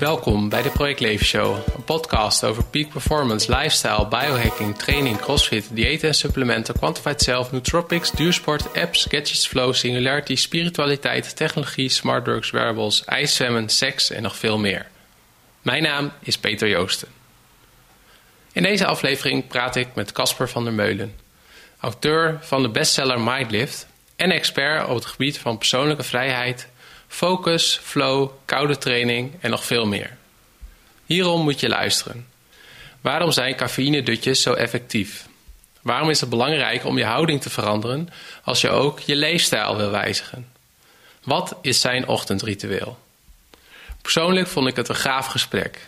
Welkom bij de Project Leven Show, een podcast over peak performance, lifestyle, biohacking, training, crossfit, diëten en supplementen, quantified self, nootropics, duursport, apps, gadgets, flow, singularity, spiritualiteit, technologie, smartworks, wearables, ijszwemmen, seks en nog veel meer. Mijn naam is Peter Joosten. In deze aflevering praat ik met Casper van der Meulen, auteur van de bestseller Mindlift en expert op het gebied van persoonlijke vrijheid, focus, flow, koude training en nog veel meer. Hierom moet je luisteren. Waarom zijn cafeïne-dutjes zo effectief? Waarom is het belangrijk om je houding te veranderen als je ook je leefstijl wil wijzigen? Wat is zijn ochtendritueel? Persoonlijk vond ik het een gaaf gesprek.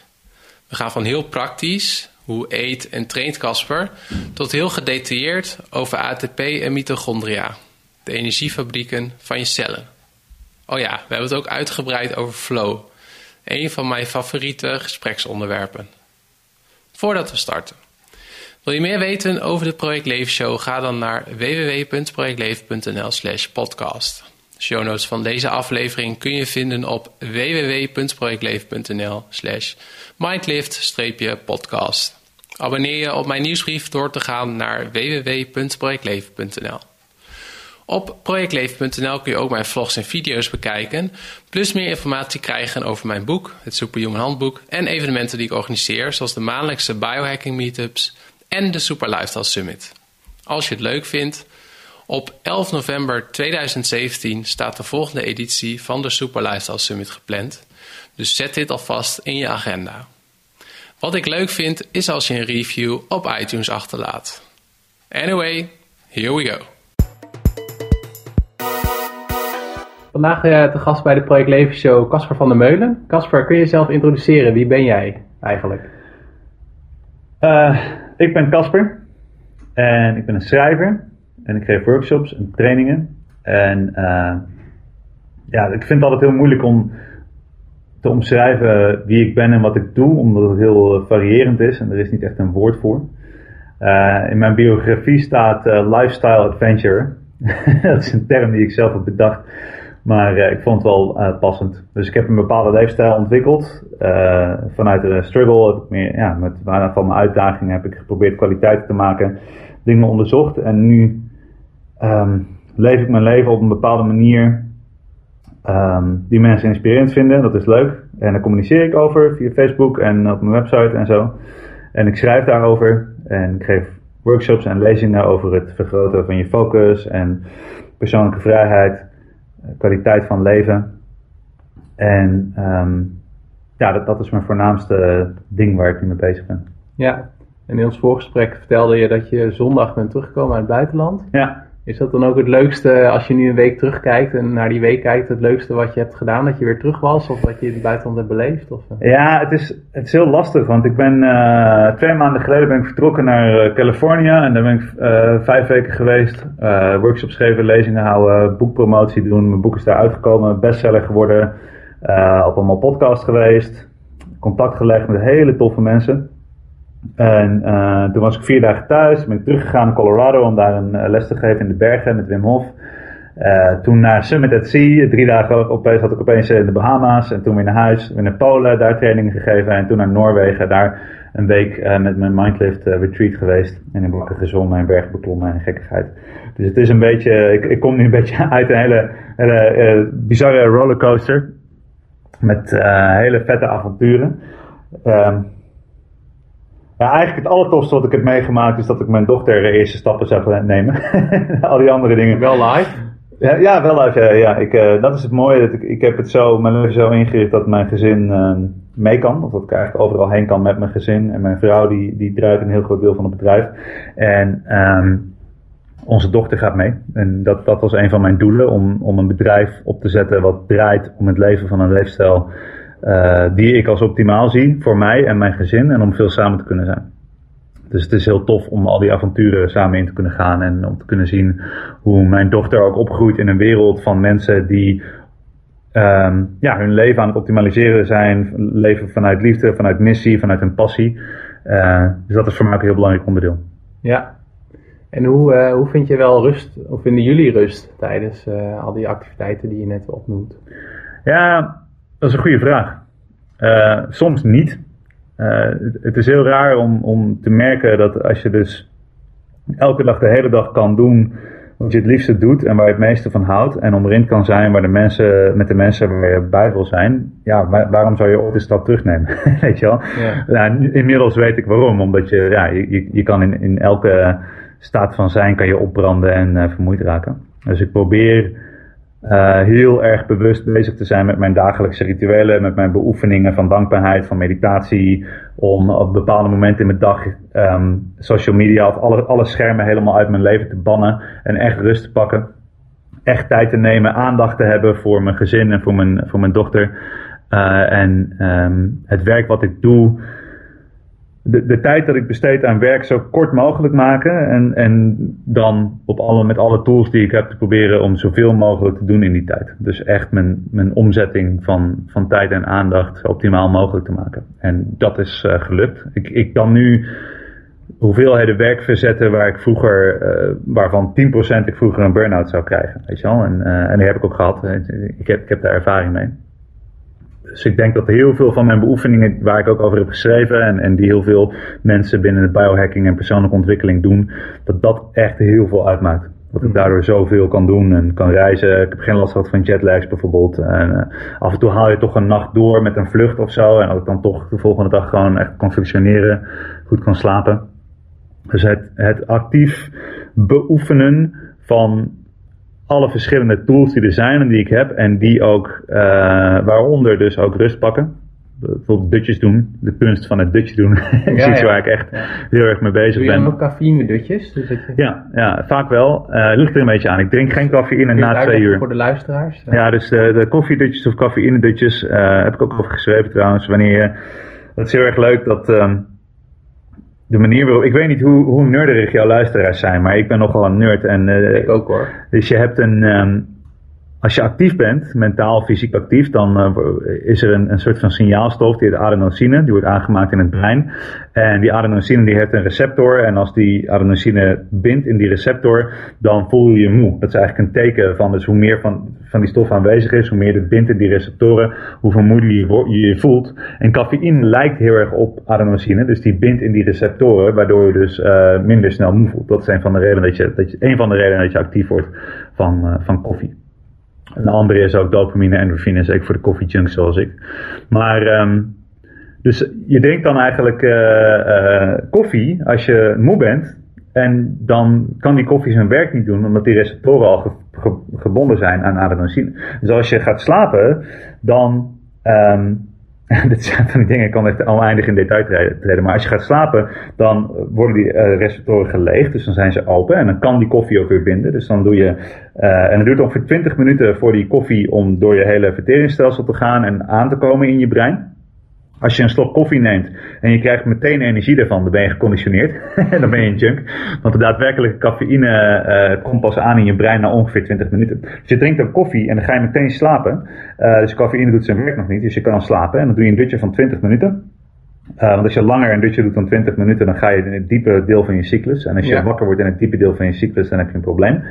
We gaan van heel praktisch, hoe eet en traint Casper, tot heel gedetailleerd over ATP en mitochondria, de energiefabrieken van je cellen. Oh ja, we hebben het ook uitgebreid over flow, een van mijn favoriete gespreksonderwerpen. Voordat we starten. Wil je meer weten over de Project Leven Show? Ga dan naar www.projectleven.nl slash podcast. Show notes van deze aflevering kun je vinden op www.projectleven.nl slash mindlift-podcast. Abonneer je op mijn nieuwsbrief door te gaan naar www.projectleven.nl. Op projectleven.nl kun je ook mijn vlogs en video's bekijken, plus meer informatie krijgen over mijn boek, het Superhuman Handboek, en evenementen die ik organiseer, zoals de maandelijkse biohacking meetups en de Super Lifestyle Summit. Als je het leuk vindt, op 11 november 2017 staat de volgende editie van de Super Lifestyle Summit gepland, dus zet dit alvast in je agenda. Wat ik leuk vind is als je een review op iTunes achterlaat. Anyway, here we go. Vandaag uh, te gast bij de Project Leven Show Casper van der Meulen. Casper, kun je jezelf introduceren? Wie ben jij eigenlijk? Uh, ik ben Casper en ik ben een schrijver en ik geef workshops en trainingen. En uh, ja, ik vind het altijd heel moeilijk om te omschrijven wie ik ben en wat ik doe, omdat het heel variërend is en er is niet echt een woord voor. in mijn biografie staat lifestyle adventure. dat is een term die ik zelf heb bedacht maar uh, ik vond het wel uh, passend. Dus ik heb een bepaalde leefstijl ontwikkeld. Uh, vanuit de struggle meer, ja, met van mijn uitdagingen heb ik geprobeerd kwaliteit te maken. Dingen onderzocht. En nu um, leef ik mijn leven op een bepaalde manier um, die mensen inspirerend vinden. Dat is leuk. En daar communiceer ik over via Facebook en op mijn website en zo. En ik schrijf daarover. En ik geef workshops en lezingen over het vergroten van je focus en persoonlijke vrijheid. Eh, kwaliteit van leven. En um, ja, dat, dat is mijn voornaamste ding waar ik nu mee bezig ben. Ja, en in ons voorgesprek vertelde je dat je zondag bent teruggekomen uit het buitenland. Ja. Is dat dan ook het leukste, als je nu een week terugkijkt en naar die week kijkt, het leukste wat je hebt gedaan? Dat je weer terug was of dat je in het buitenland hebt beleefd? Eh? Ja, het is, het is heel lastig, want ik ben uh, twee maanden geleden ben ik vertrokken naar uh, Californië en daar ben ik vijf weken geweest. workshops geven, lezingen houden, boekpromotie doen. Mijn boek is daar uitgekomen, bestseller geworden. op allemaal podcast geweest, contact gelegd met hele toffe mensen. En uh, toen was ik vier dagen thuis. ben ik teruggegaan naar Colorado om daar een uh, les te geven in de bergen met Wim Hof. Uh, toen naar Summit at Sea. Drie dagen opeens had ik opeens in de Bahama's. En toen weer naar huis. Weer naar Polen, daar trainingen gegeven. En toen naar Noorwegen. Daar een week met mijn Mindlift retreat geweest. En in bakken gezongen en berg beklommen en gekkigheid. Dus het is een beetje, ik, ik kom nu een beetje uit een hele, hele bizarre rollercoaster. Met hele vette avonturen. Ehm, ja, eigenlijk het allertofste wat ik heb meegemaakt is dat ik mijn dochter de eerste stappen zou nemen. Al die andere dingen. Wel live? Ja, ja wel live. Ja, ja. Ik, uh, dat is het mooie. Dat ik, ik heb het zo, mijn leven zo ingericht dat mijn gezin uh, mee kan. Of dat ik eigenlijk overal heen kan met mijn gezin. En mijn vrouw die, die draait een heel groot deel van het bedrijf. En um, onze dochter gaat mee. En dat, dat was een van mijn doelen. Om, om een bedrijf op te zetten wat draait om het leven van een leefstijl uh, die ik als optimaal zie voor mij en mijn gezin en om veel samen te kunnen zijn. Dus het is heel tof om al die avonturen samen in te kunnen gaan en om te kunnen zien hoe mijn dochter ook opgroeit in een wereld van mensen die um, ja, hun leven aan het optimaliseren zijn, leven vanuit liefde, vanuit missie, vanuit hun passie. Uh, dus dat is voor mij ook een heel belangrijk onderdeel. Ja, en hoe, uh, hoe vind je wel rust, of vinden jullie rust tijdens uh, al die activiteiten die je net opnoemt? Ja, dat is een goede vraag. soms niet. Het, het, is heel raar om, om te merken dat als je dus elke dag de hele dag kan doen wat je het liefste doet en waar je het meeste van houdt. En omringd kan zijn waar de mensen, met de mensen waar je bij wil zijn. Ja, waarom zou je ooit de stap terugnemen? weet je wel? Ja. Nou, inmiddels weet ik waarom. Omdat je, ja, je, je kan in, in elke staat van zijn kan je opbranden en uh, vermoeid raken. Dus ik probeer uh, heel erg bewust bezig te zijn met mijn dagelijkse rituelen, met mijn beoefeningen van dankbaarheid, van meditatie, om op bepaalde momenten in mijn dag um, social media of alle, alle schermen helemaal uit mijn leven te bannen en echt rust te pakken. Echt tijd te nemen, aandacht te hebben voor mijn gezin en voor mijn, voor mijn dochter. Uh, en um, het werk wat ik doe, de, de tijd dat ik besteed aan werk zo kort mogelijk maken. En, en dan op alle, met alle tools die ik heb te proberen om zoveel mogelijk te doen in die tijd. Dus echt mijn, mijn omzetting van, van tijd en aandacht zo optimaal mogelijk te maken. En dat is uh, gelukt. Ik, ik kan nu hoeveelheden werk verzetten waar ik vroeger, uh, waarvan 10% ik vroeger een burn-out zou krijgen. Weet je wel? En, uh, en die heb ik ook gehad. Ik heb, ik heb daar ervaring mee. Dus ik denk dat heel veel van mijn beoefeningen, waar ik ook over heb geschreven, en, en die heel veel mensen binnen het biohacking en persoonlijke ontwikkeling doen, dat dat echt heel veel uitmaakt. Dat ik mm. daardoor zoveel kan doen en kan reizen. Ik heb geen last gehad van jetlags bijvoorbeeld. En uh, af en toe haal je toch een nacht door met een vlucht of zo. En ook dan toch de volgende dag gewoon echt kan functioneren. Goed kan slapen. Dus het, het actief beoefenen van alle verschillende tools die er zijn en die ik heb. En die ook, uh, waaronder dus ook rust pakken. Bijvoorbeeld dutjes doen. De kunst van het dutje doen. is iets waar ik echt heel erg mee bezig ben. Doe je ook cafeïne dutjes? Dus ja, ja, vaak wel. Uh, ligt er een beetje aan. Ik drink geen cafeïne na twee uur. Voor de luisteraars? Ja, dus de, de koffiedutjes of cafeïne dutjes uh, heb ik ook over geschreven trouwens. Wanneer je, dat is heel erg leuk dat... Um, de manier waarop. Ik weet niet hoe, hoe nerderig jouw luisteraars zijn, maar ik ben nogal een nerd. En, uh, ik ook hoor. Dus je hebt een. Um, als je actief bent, mentaal, fysiek actief, dan uh, is er een, een soort van signaalstof, die heet adenosine, die wordt aangemaakt in het brein. En die adenosine die heeft een receptor en als die adenosine bindt in die receptor, dan voel je je moe. Dat is eigenlijk een teken van, dus hoe meer van, van die stof aanwezig is, hoe meer het bindt in die receptoren, hoe vermoeider je je, je voelt. En cafeïne lijkt heel erg op adenosine, dus die bindt in die receptoren, waardoor je dus uh, minder snel moe voelt. Dat is een van de redenen dat je, dat je, een van de redenen dat je actief wordt van, uh, van koffie. Een andere is ook dopamine en endorfine, zeker voor de koffiejunks zoals ik. Maar, um, dus je denkt dan eigenlijk uh, koffie als je moe bent. En dan kan die koffie zijn werk niet doen, omdat die receptoren al ge, ge, gebonden zijn aan adenosine. Dus als je gaat slapen, dan um, dit zijn van die dingen, ik kan echt oneindig in detail treden. Maar als je gaat slapen, dan worden die uh, receptoren geleegd. Dus dan zijn ze open. En dan kan die koffie ook weer binden. Dus dan doe je. Uh, en het duurt ongeveer 20 minuten voor die koffie om door je hele verteringsstelsel te gaan en aan te komen in je brein. Als je een slok koffie neemt en je krijgt meteen energie ervan, dan ben je geconditioneerd. dan ben je een junk. Want de daadwerkelijke cafeïne uh, komt pas aan in je brein na ongeveer 20 minuten. Dus je drinkt dan koffie en dan ga je meteen slapen. Uh, dus cafeïne doet zijn werk nog niet, dus je kan dan slapen. En dan doe je een dutje van 20 minuten. Uh, want als je langer een dutje doet dan 20 minuten, dan ga je in het diepe deel van je cyclus. En als je ja. wakker wordt in het diepe deel van je cyclus, dan heb je een probleem.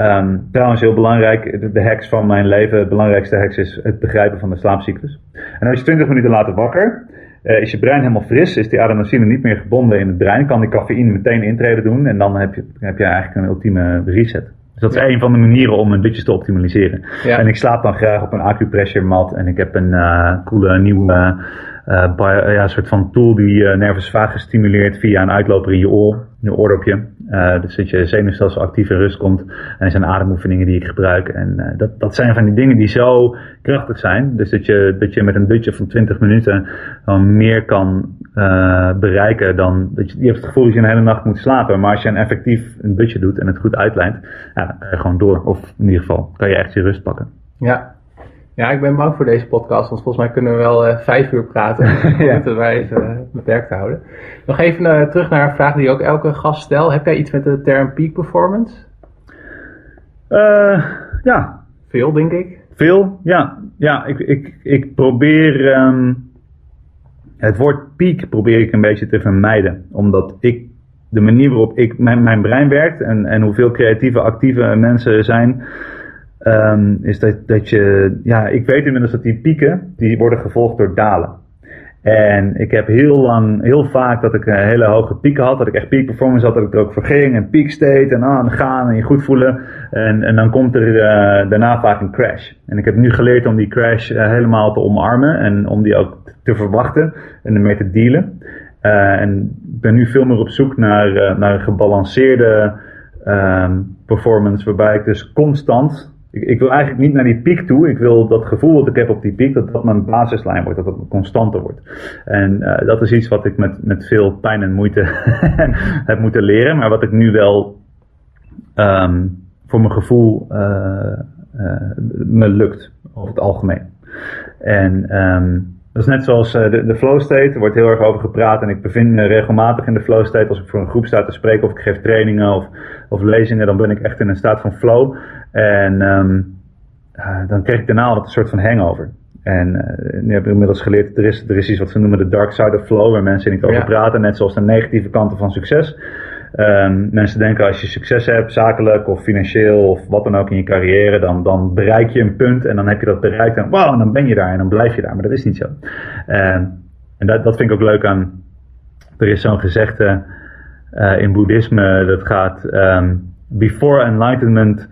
Um, trouwens, heel belangrijk, de, de hacks van mijn leven, het belangrijkste hacks is het begrijpen van de slaapcyclus. En als je 20 minuten later wakker, uh, is je brein helemaal fris, is die adenosine niet meer gebonden in het brein, kan die cafeïne meteen intreden doen en dan heb je, heb je eigenlijk een ultieme reset. Dus dat is ja. een van de manieren om een dutjes te optimaliseren. Ja. En ik slaap dan graag op een acupressure mat en ik heb een uh, coole nieuwe uh, ja, een soort van tool die uh, nervus vagus stimuleert via een uitloper in je oor, je oordopje. Dus dat je zenuwstelsel actief in rust komt. En zijn ademoefeningen die ik gebruik. En dat, dat zijn van die dingen die zo krachtig zijn. Dus dat je, dat je met een dutje van 20 minuten dan meer kan bereiken dan. Dat je, je hebt het gevoel dat je een hele nacht moet slapen. Maar als je een effectief een dutje doet en het goed uitlijnt, ja, je gewoon door. Of in ieder geval kan je echt je rust pakken. Ja, ja, ik ben bang voor deze podcast, want volgens mij kunnen we wel uh, vijf uur praten. ja. wij even uh, beperkt houden. Nog even uh, terug naar een vraag die ook elke gast stelt. Heb jij iets met de term peak performance? ja. Veel, denk ik. Veel, ja. Ja, ik, ik, ik probeer... Um, het woord peak probeer ik een beetje te vermijden. Omdat ik... De manier waarop ik, mijn, mijn brein werkt en, en hoeveel creatieve, actieve mensen er zijn Um, is dat, dat je, ja, ik weet inmiddels dat die pieken, die worden gevolgd door dalen. En ik heb heel lang, heel vaak dat ik een hele hoge pieken had. Dat ik echt peak performance had, dat ik er ook voor ging. En peak state en aan gaan en je goed voelen. En, en dan komt er uh, daarna vaak een crash. En ik heb nu geleerd om die crash uh, helemaal te omarmen. En om die ook te verwachten en ermee te dealen. En ik ben nu veel meer op zoek naar, naar een gebalanceerde um, performance. Waarbij ik dus constant ik, wil eigenlijk niet naar die piek toe. Ik wil dat gevoel dat ik heb op die piek, dat dat mijn basislijn wordt, dat dat constanter wordt. En uh, dat is iets wat ik met, met veel pijn en moeite heb moeten leren, maar wat ik nu wel um, voor mijn gevoel uh, uh, me lukt, over het algemeen. En um, dat is net zoals de, de flow state, er wordt heel erg over gepraat en ik bevind me regelmatig in de flow state als ik voor een groep sta te spreken of ik geef trainingen of, of lezingen, dan ben ik echt in een staat van flow. En um, uh, dan kreeg ik daarna altijd een soort van hangover. En uh, nu heb ik inmiddels geleerd, er is, er is iets wat ze noemen de dark side of flow, waar mensen niet over ja. praten, net zoals de negatieve kanten van succes. Um, mensen denken als je succes hebt, zakelijk of financieel of wat dan ook in je carrière, dan, dan bereik je een punt en dan heb je dat bereikt en wauw, dan ben je daar en dan blijf je daar. Maar dat is niet zo. Um, en dat, dat vind ik ook leuk aan, er is zo'n gezegde uh, in boeddhisme dat gaat, um, before enlightenment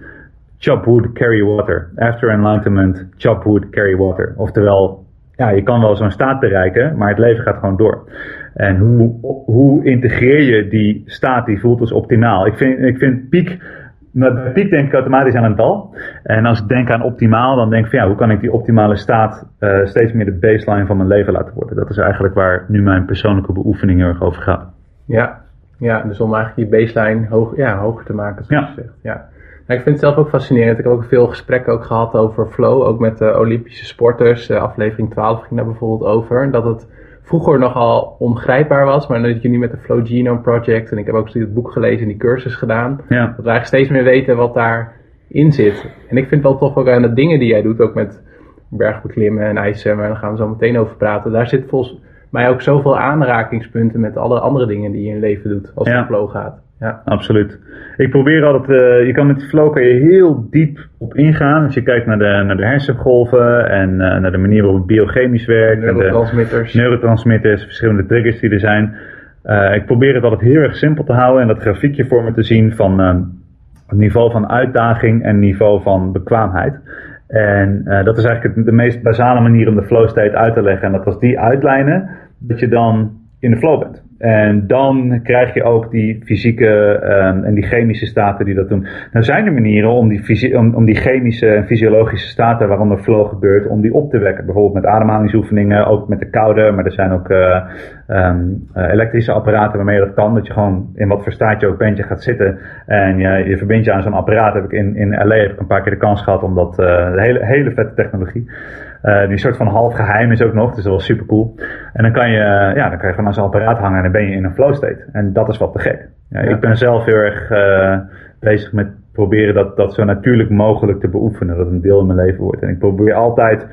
chop wood, carry water. After enlightenment, chop wood, carry water. Oftewel, ja, je kan wel zo'n staat bereiken, maar het leven gaat gewoon door. En hoe, hoe integreer je die staat die voelt als optimaal? Ik vind, ik vind piek, bij piek denk ik automatisch aan een dal. En als ik denk aan optimaal, dan denk ik van ja, hoe kan ik die optimale staat uh, steeds meer de baseline van mijn leven laten worden? Dat is eigenlijk waar nu mijn persoonlijke beoefening heel erg over gaat. Ja, ja dus om eigenlijk die baseline hoog, ja, hoger te maken, zoals ja. je zegt. Ja. Nou, ik vind het zelf ook fascinerend. Ik heb ook veel gesprekken ook gehad over flow, ook met de Olympische sporters. Aflevering 12 ging daar bijvoorbeeld over. Dat het vroeger nogal ongrijpbaar was, maar dat je nu met de Flow Genome Project, en ik heb ook het boek gelezen en die cursus gedaan, ja. dat we eigenlijk steeds meer weten wat daarin zit. En ik vind wel toch ook aan de dingen die jij doet, ook met bergbeklimmen en ijszwemmen, en daar gaan we zo meteen over praten, daar zit volgens mij ook zoveel aanrakingspunten met alle andere dingen die je in je leven doet, als het Ja. flow gaat. Ja. Absoluut. Ik probeer altijd, eh, je kan met flow kan je heel diep op ingaan. Als je kijkt naar de, naar de hersengolven en eh, naar de manier waarop het biochemisch werkt. en de Neurotransmitters. neurotransmitters, verschillende triggers die er zijn. Eh, ik probeer het altijd heel erg simpel te houden en dat grafiekje voor me te zien van het niveau van uitdaging en niveau van bekwaamheid. En dat is eigenlijk de meest basale manier om de flow state uit te leggen. En dat als die uitlijnen, dat je dan in de flow bent. En dan krijg je ook die fysieke ehm, en die chemische staten die dat doen. Nou zijn er manieren om die, om, om die chemische en fysiologische staten waaronder flow gebeurt, om die op te wekken. Bijvoorbeeld met ademhalingsoefeningen, ook met de koude, maar er zijn ook eh, ehm, eh, elektrische apparaten waarmee je dat kan. Dat je gewoon in wat voor staat je ook bent, je gaat zitten en je, je verbindt je aan zo'n apparaat. Heb ik in, in LA heb ik een paar keer de kans gehad om dat, eh, hele, hele vette technologie. Eh, die soort van half geheim is ook nog, dus dat was super cool. En dan kan je, eh, ja, dan kan je gewoon aan zo'n apparaat hangen en dan ben je in een flow state. En dat is wat te gek. Ja, Ja. Ik ben zelf heel erg eh, bezig met proberen dat, dat zo natuurlijk mogelijk te beoefenen. Dat het een deel in mijn leven wordt. En ik probeer altijd,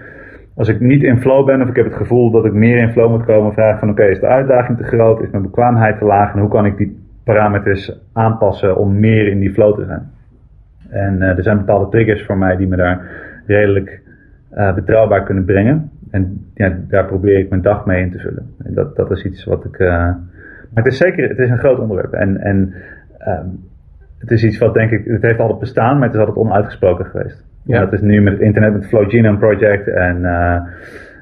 als ik niet in flow ben of ik heb het gevoel dat ik meer in flow moet komen, vraag van oké, is de uitdaging te groot? Is mijn bekwaamheid te laag? En hoe kan ik die parameters aanpassen om meer in die flow te zijn? En er zijn bepaalde triggers voor mij die me daar redelijk eh, betrouwbaar kunnen brengen. En ja, daar probeer ik mijn dag mee in te vullen. En dat, dat is iets wat ik. eh, maar het is zeker, het is een groot onderwerp. En, en ehm, het is iets wat denk ik, het heeft altijd bestaan, maar het is altijd onuitgesproken geweest. Ja. En dat is nu met het internet, met het Flow Genome Project en eh,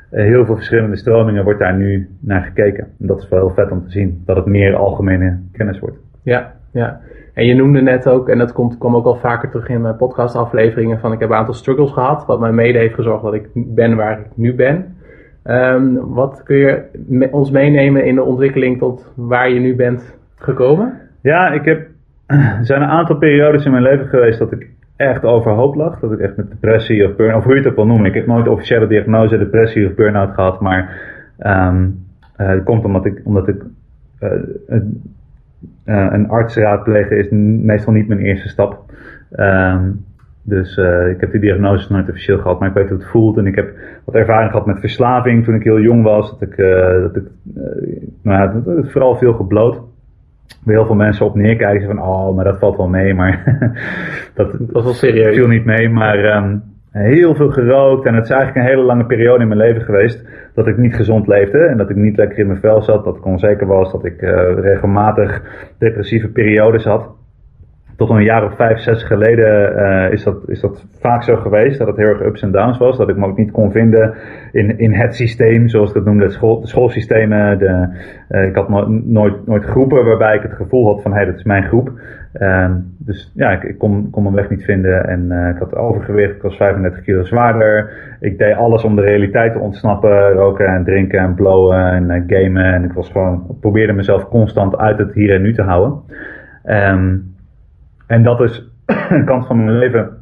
heel veel verschillende stromingen wordt daar nu naar gekeken. En dat is wel heel vet om te zien, dat het meer algemene kennis wordt. Ja, ja. En je noemde net ook, en dat komt, kwam ook al vaker terug in mijn podcastafleveringen, van ik heb een aantal struggles gehad, wat mij mede heeft gezorgd dat ik ben waar ik nu ben. Ehm, wat kun je ons meenemen in de ontwikkeling tot waar je nu bent gekomen? Ja, ik heb, er zijn een aantal periodes in mijn leven geweest dat ik echt overhoop lag. Dat ik echt met depressie of burn-out, of hoe je het ook wil noemen. Ik heb nooit officiële diagnose depressie of burn-out gehad, maar eh, het komt omdat ik, omdat ik eh, een, eh, een arts raadplegen is meestal niet mijn eerste stap. Ehm, dus eh, ik heb die diagnose nooit officieel gehad, maar ik weet hoe het voelt. En ik heb wat ervaring gehad met verslaving toen ik heel jong was. Dat ik, eh, dat ik nou ja, dat- dat ik vooral veel gebloot. Waar heel veel mensen op neerkijken van, oh, maar dat valt wel mee. Maar dat, Dat was wel serieus. viel niet mee. Maar ehm, heel veel gerookt. En het is eigenlijk een hele lange periode in mijn leven geweest dat ik niet gezond leefde. En dat ik niet lekker in mijn vel zat, dat ik onzeker was, dat ik regelmatig depressieve periodes had tot een jaar of vijf, zes geleden uh, is, dat, is dat vaak zo geweest. Dat het heel erg ups en downs was. Dat ik me ook niet kon vinden in, in het systeem, zoals ik het noemde, school, de schoolsystemen. De, uh, ik had nooit, nooit, groepen waarbij ik het gevoel had van hé, hey, dat is mijn groep. Uh, dus ja, ik, ik, kon, kon mijn weg niet vinden en uh, ik had overgewicht. Ik was 35 kilo zwaarder. Ik deed alles om de realiteit te ontsnappen. Roken en drinken en blowen en gamen. En ik was gewoon, probeerde mezelf constant uit het hier en nu te houden. Um, en dat is een kant van mijn leven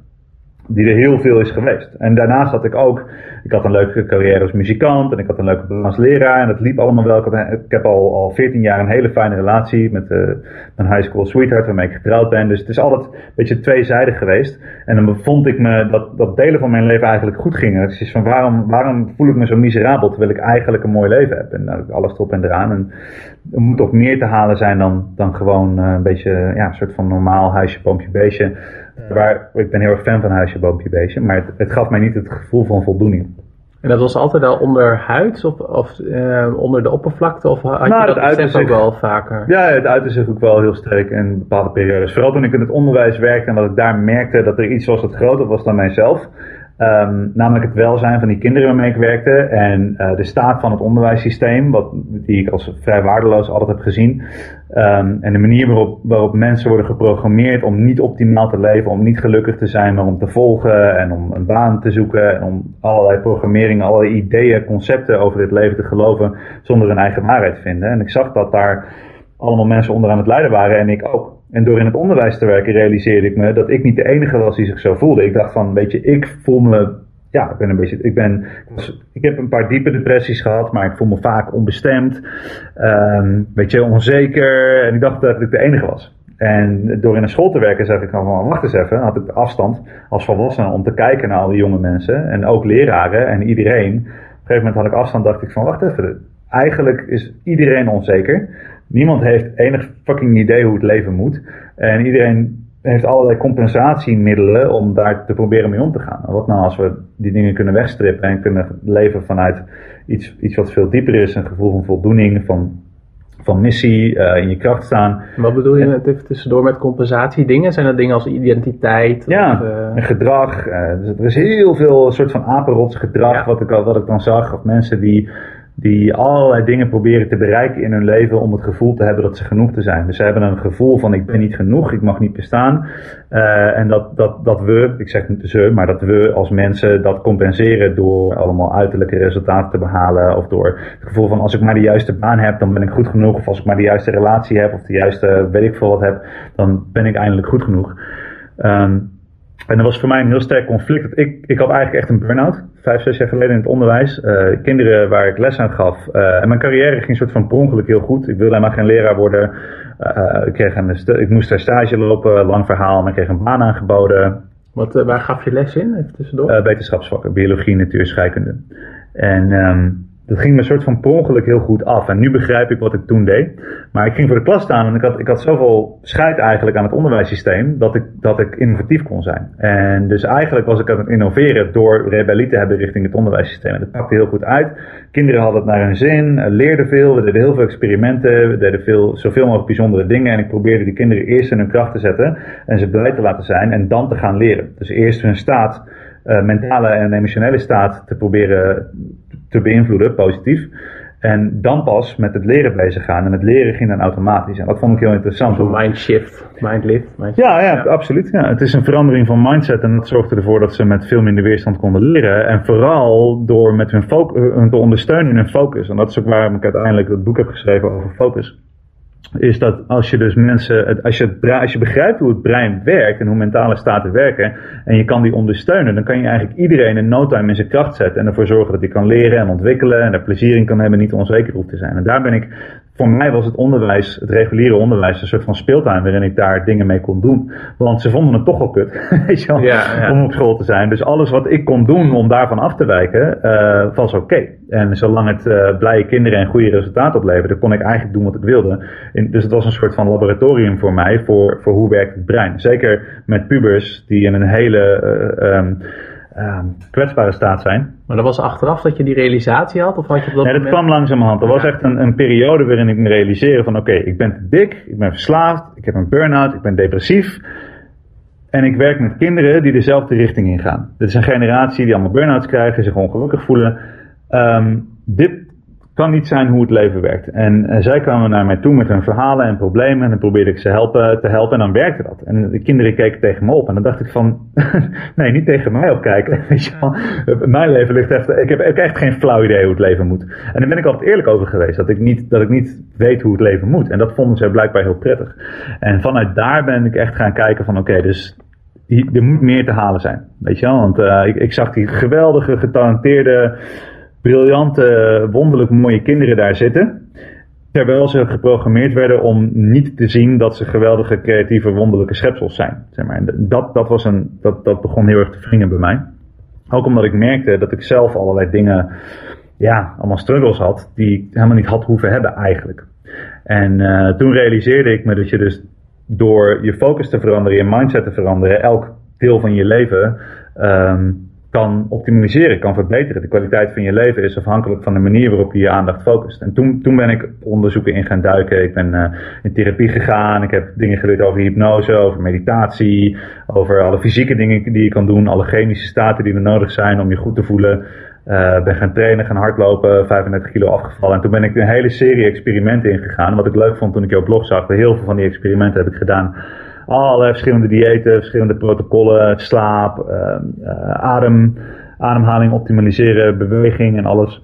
die er heel veel is geweest. En daarnaast had ik ook, ik had een leuke carrière als muzikant en ik had een leuke baan als leraar en dat liep allemaal wel. Ik, heb al, al 14 jaar een hele fijne relatie met uh, mijn high school sweetheart waarmee ik getrouwd ben. Dus het is altijd een beetje tweezijdig geweest. En dan bevond ik me dat, dat delen van mijn leven eigenlijk goed gingen. Het is van waarom, waarom voel ik me zo miserabel terwijl ik eigenlijk een mooi leven heb. En nou, alles erop en eraan. En er moet ook meer te halen zijn dan, dan gewoon uh, een beetje ja, een soort van normaal huisje, boompje, beestje. Waar, ik ben heel erg fan van huisje, boompje, beestje. Maar het, het, gaf mij niet het gevoel van voldoening. En dat was altijd al onder huid of, of uh, onder de oppervlakte? Of had nou, je dat ook wel vaker? Ja, het uitte zich ook wel heel sterk in bepaalde periodes. Vooral toen ik in het onderwijs werkte en dat ik daar merkte dat er iets was dat groter was dan mijzelf. Um, namelijk het welzijn van die kinderen waarmee ik werkte en uh, de staat van het onderwijssysteem, wat, die ik als vrij waardeloos altijd heb gezien. Um, en de manier waarop, waarop mensen worden geprogrammeerd om niet optimaal te leven, om niet gelukkig te zijn, maar om te volgen en om een baan te zoeken en om allerlei programmeringen, allerlei ideeën, concepten over dit leven te geloven zonder een eigen waarheid te vinden. En ik zag dat daar allemaal mensen onderaan het lijden waren en ik ook. En door in het onderwijs te werken realiseerde ik me dat ik niet de enige was die zich zo voelde. Ik dacht van, weet je, ik voel me, ja, ik ben een beetje, ik ben, ik heb een paar diepe depressies gehad, maar ik voel me vaak onbestemd, um, weet je, onzeker. En ik dacht dat ik de enige was. En door in een school te werken zeg ik van, wacht eens even, had ik afstand als volwassene om te kijken naar al die jonge mensen. En ook leraren en iedereen. Op een gegeven moment had ik afstand, dacht ik van, wacht even, eigenlijk is iedereen onzeker. Niemand heeft enig fucking idee hoe het leven moet. En iedereen heeft allerlei compensatiemiddelen om daar te proberen mee om te gaan. Wat nou als we die dingen kunnen wegstrippen en kunnen leven vanuit iets, iets wat veel dieper is, een gevoel van voldoening, van, van missie, uh, in je kracht staan. Wat bedoel je met even tussendoor met compensatiedingen? Zijn dat dingen als identiteit? Ja, of, uh... gedrag. Uh, er is heel veel soort van apenrots gedrag ja. wat, ik, wat ik dan zag. Of mensen die die allerlei dingen proberen te bereiken in hun leven om het gevoel te hebben dat ze genoeg te zijn. Dus ze hebben een gevoel van ik ben niet genoeg, ik mag niet bestaan. Uh, en dat, dat, dat we, ik zeg niet ze, maar dat we als mensen dat compenseren door allemaal uiterlijke resultaten te behalen. Of door het gevoel van als ik maar de juiste baan heb, dan ben ik goed genoeg. Of als ik maar de juiste relatie heb of de juiste weet ik veel wat heb, dan ben ik eindelijk goed genoeg. Um, en dat was voor mij een heel sterk conflict. Ik, ik had eigenlijk echt een burn-out, vijf, zes jaar geleden in het onderwijs. Uh, kinderen waar ik les aan gaf. Uh, en mijn carrière ging soort van per ongeluk heel goed. Ik wilde helemaal geen leraar worden. Uh, ik, kreeg een, ik moest daar stage lopen, lang verhaal, maar ik kreeg een baan aangeboden. Wat, waar gaf je les in, even tussendoor? wetenschapsvakken, biologie, natuur, scheikunde. En um, dat ging me een soort van per ongeluk heel goed af. En nu begrijp ik wat ik toen deed. Maar ik ging voor de klas staan en ik had, ik had zoveel scheid eigenlijk aan het onderwijssysteem dat ik, dat ik innovatief kon zijn. En dus eigenlijk was ik aan het innoveren door rebellie te hebben richting het onderwijssysteem. En dat pakte heel goed uit. Kinderen hadden het naar hun zin, eh, leerden veel, we deden heel veel experimenten, we deden veel, zoveel mogelijk bijzondere dingen. En ik probeerde die kinderen eerst in hun kracht te zetten en ze blij te laten zijn en dan te gaan leren. Dus eerst hun staat, uh, mentale en emotionele staat te proberen te beïnvloeden, positief. En dan pas met het leren bezig gaan. En het leren ging dan automatisch. En dat vond ik heel interessant. Een mind shift, mind lift. ja, ja, absoluut. Ja. Het is een verandering van mindset. En dat zorgde ervoor dat ze met veel minder weerstand konden leren. En vooral door met hun, hun te ondersteunen in hun focus. En dat is ook waarom ik uiteindelijk het boek heb geschreven over focus is dat als je dus mensen, als je, als je begrijpt hoe het brein werkt en hoe mentale staten werken en je kan die ondersteunen, dan kan je eigenlijk iedereen in no time in zijn kracht zetten en ervoor zorgen dat hij kan leren en ontwikkelen en er plezier in kan hebben, niet onzeker hoeft te zijn. En daar ben ik voor mij was het onderwijs, het reguliere onderwijs, een soort van speeltuin waarin ik daar dingen mee kon doen. Want ze vonden het toch wel kut, weet je wel, ja, ja. om op school te zijn. Dus alles wat ik kon doen om daarvan af te wijken, uh, was oké. En zolang het uh, blije kinderen en goede resultaten opleverde, kon ik eigenlijk doen wat ik wilde. Dus het was een soort van laboratorium voor mij, voor, voor hoe werkt het brein. Zeker met pubers die in een hele... Uh, um, ehm, kwetsbare staat zijn. Maar dat was achteraf dat je die realisatie had? Of had je op dat nee, dat moment... kwam langzamerhand. Er was echt een, een periode waarin ik me realiseerde van oké, ik ben te dik, ik ben verslaafd, ik heb een burn-out, ik ben depressief. En ik werk met kinderen die dezelfde richting ingaan. Dit is een generatie die allemaal burn-outs krijgen, zich ongelukkig voelen. Ehm, dit kan niet zijn hoe het leven werkt. En, en, zij kwamen naar mij toe met hun verhalen en problemen. En dan probeerde ik ze helpen, te helpen en dan werkte dat. En de kinderen keken tegen me op. En dan dacht ik van, nee, niet tegen mij opkijken. Weet je wel. Mijn leven ligt echt, ik heb, echt geen flauw idee hoe het leven moet. En daar ben ik altijd eerlijk over geweest. Dat ik niet, dat ik niet weet hoe het leven moet. En dat vonden ze blijkbaar heel prettig. En vanuit daar ben ik echt gaan kijken van, oké, dus er moet meer te halen zijn. Weet je wel? Want ik, ik zag die geweldige, getalenteerde briljante, wonderlijk mooie kinderen daar zitten. Terwijl ze geprogrammeerd werden om niet te zien dat ze geweldige, creatieve, wonderlijke schepsels zijn. Zeg maar. dat, dat, was een, dat, dat begon heel erg te wringen bij mij. Ook omdat ik merkte dat ik zelf allerlei dingen, ja, allemaal struggles had, die ik helemaal niet had hoeven hebben eigenlijk. En uh, toen realiseerde ik me dat je dus door je focus te veranderen, je mindset te veranderen, elk deel van je leven um, kan optimaliseren, kan verbeteren. De kwaliteit van je leven is afhankelijk van de manier waarop je je aandacht focust. En toen, toen ben ik onderzoeken in gaan duiken. Ik ben uh, in therapie gegaan. Ik heb dingen geleerd over hypnose, over meditatie, over alle fysieke dingen die je kan doen, alle chemische staten die er nodig zijn om je goed te voelen. Uh, ben gaan trainen, gaan hardlopen, 35 kilo afgevallen. En toen ben ik een hele serie experimenten ingegaan. Wat ik leuk vond toen ik jouw blog zag, heel veel van die experimenten heb ik gedaan allerlei verschillende diëten, verschillende protocollen, slaap, uh, adem, ademhaling optimaliseren, beweging en alles.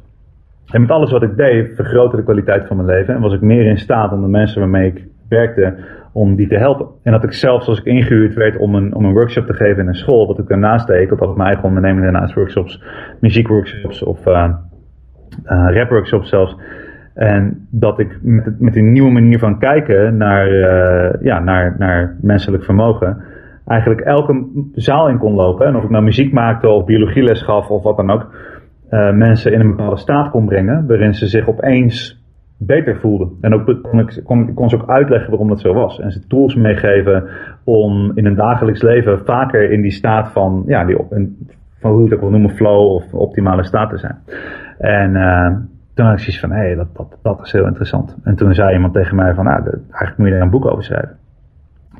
En met alles wat ik deed, vergrootte de kwaliteit van mijn leven en was ik meer in staat om de mensen waarmee ik werkte, om die te helpen. En dat ik zelfs als ik ingehuurd werd om een, om een workshop te geven in een school, dat ik daarnaast deed, dat had mijn eigen onderneming daarnaast workshops, muziekworkshops of uh, uh, rapworkshops zelfs. En dat ik met, met een nieuwe manier van kijken naar, uh, ja, naar, naar menselijk vermogen, eigenlijk elke zaal in kon lopen. En of ik nou muziek maakte of biologieles gaf of wat dan ook, uh, mensen in een bepaalde staat kon brengen, waarin ze zich opeens beter voelden. En ook kon ik kon, kon ze ook uitleggen waarom dat zo was. En ze tools meegeven om in een dagelijks leven vaker in die staat van, ja, die, van hoe je het ook wil noemen, flow of optimale staat te zijn. En uh, toen had ik zoiets van, hé, hey, dat, dat, dat is heel interessant. En toen zei iemand tegen mij van, nou, eigenlijk moet je daar een boek over schrijven.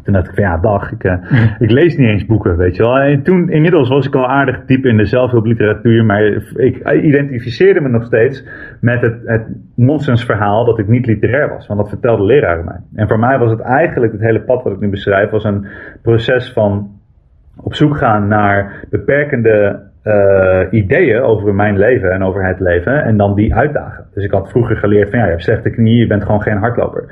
Toen dacht ik van, ja, dag, ik, uh, ik lees niet eens boeken, weet je wel. En toen, inmiddels was ik al aardig diep in de zelfhulpliteratuur, maar ik identificeerde me nog steeds met het, het nonsensverhaal dat ik niet literair was. Want dat vertelde leraren mij. En voor mij was het eigenlijk, het hele pad wat ik nu beschrijf, was een proces van op zoek gaan naar beperkende uh, ideeën over mijn leven en over het leven en dan die uitdagen. Dus ik had vroeger geleerd van ja, je hebt slechte knieën, je bent gewoon geen hardloper.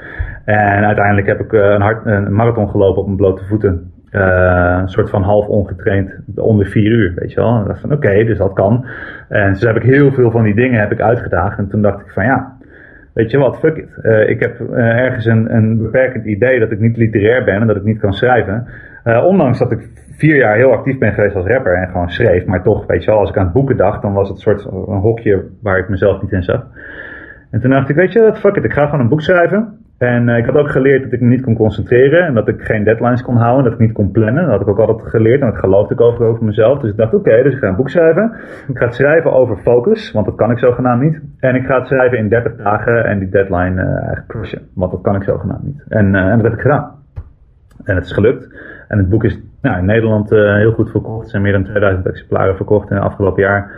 En uiteindelijk heb ik een, hard, een marathon gelopen op mijn blote voeten. Uh, een soort van half ongetraind, onder vier uur, weet je wel. En ik dacht van oké, dus dat kan. En dus heb ik heel veel van die dingen heb ik uitgedaagd. En toen dacht ik van ja, weet je wat, fuck it. Ik heb ergens een, een beperkend idee dat ik niet literair ben en dat ik niet kan schrijven. Uh, ondanks dat ik vier jaar heel actief ben geweest als rapper en gewoon schreef. Maar toch, weet je wel, als ik aan boeken dacht, dan was het een soort een hokje waar ik mezelf niet in zag. En toen dacht ik, weet je, fuck it, ik ga gewoon een boek schrijven. En uh, ik had ook geleerd dat ik me niet kon concentreren en dat ik geen deadlines kon houden, dat ik niet kon plannen. Dat had ik ook altijd geleerd en dat geloofde ik over, over mezelf. Dus ik dacht, oké, dus ik ga een boek schrijven. Ik ga het schrijven over focus, want dat kan ik zogenaamd niet. En ik ga het schrijven in 30 dagen en die deadline uh, crushen, want dat kan ik zogenaamd niet. En, en dat heb ik gedaan. En het is gelukt. En het boek is nou, in Nederland uh, heel goed verkocht. Er zijn meer dan 2000 exemplaren verkocht in het afgelopen jaar.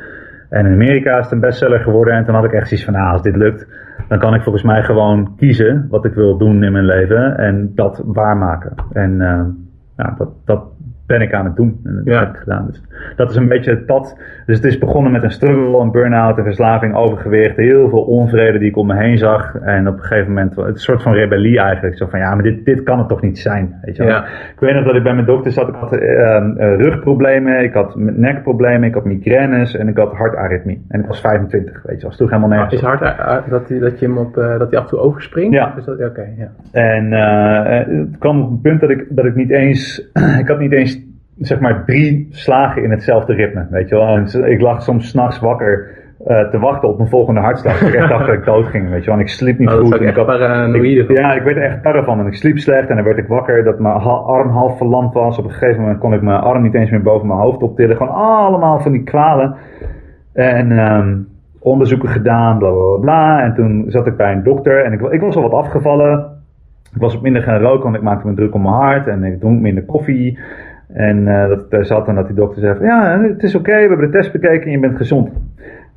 En in Amerika is het een bestseller geworden. En toen had ik echt zoiets van, nou, als dit lukt, dan kan ik volgens mij gewoon kiezen wat ik wil doen in mijn leven. En dat waarmaken. En uh, nou, dat, dat ben ik aan het doen. En dat ja. heb ik gedaan. Dus dat is een beetje het pad. Dus het is begonnen met een struggle, een burn-out, een verslaving, overgewicht. Heel veel onvrede die ik om me heen zag. En op een gegeven moment, het een soort van rebellie eigenlijk. Zo van, ja, maar dit, dit kan het toch niet zijn. Weet je wel? Ja. Ik weet nog dat ik bij mijn dokter zat. Ik had uh, uh, rugproblemen, ik had nekproblemen, ik had migraines en ik had hartaritmie. En ik was 25, weet je wel. Sloeg helemaal nergens Is hart, dat, die, dat je hem op, uh, dat hij af en toe overspringt? Ja. Is dat, oké, okay, ja. En het kwam op een punt dat ik, dat ik niet eens, ik had niet eens zeg maar drie slagen in hetzelfde ritme, weet je wel. En ik lag soms s'nachts wakker eh, te wachten op mijn volgende hartslag. ik echt dacht dat ik dood ging, weet je wel. En ik sliep niet Oh, goed. en ik had- paranoïde. ik- ja, ik werd er echt parra van. En ik sliep slecht en dan werd ik wakker dat mijn arm half verlamd was. Op een gegeven moment kon ik mijn arm niet eens meer boven mijn hoofd optillen. Gewoon allemaal van die kwalen. En ehm, onderzoeken gedaan, bla bla bla. En toen zat ik bij een dokter en ik, ik was al wat afgevallen. Ik was op minder gaan roken, want ik maakte me druk om mijn hart. En ik dronk minder koffie. En eh, dat zat en dat die dokter zei van, ja, het is oké, we hebben de test bekeken en je bent gezond.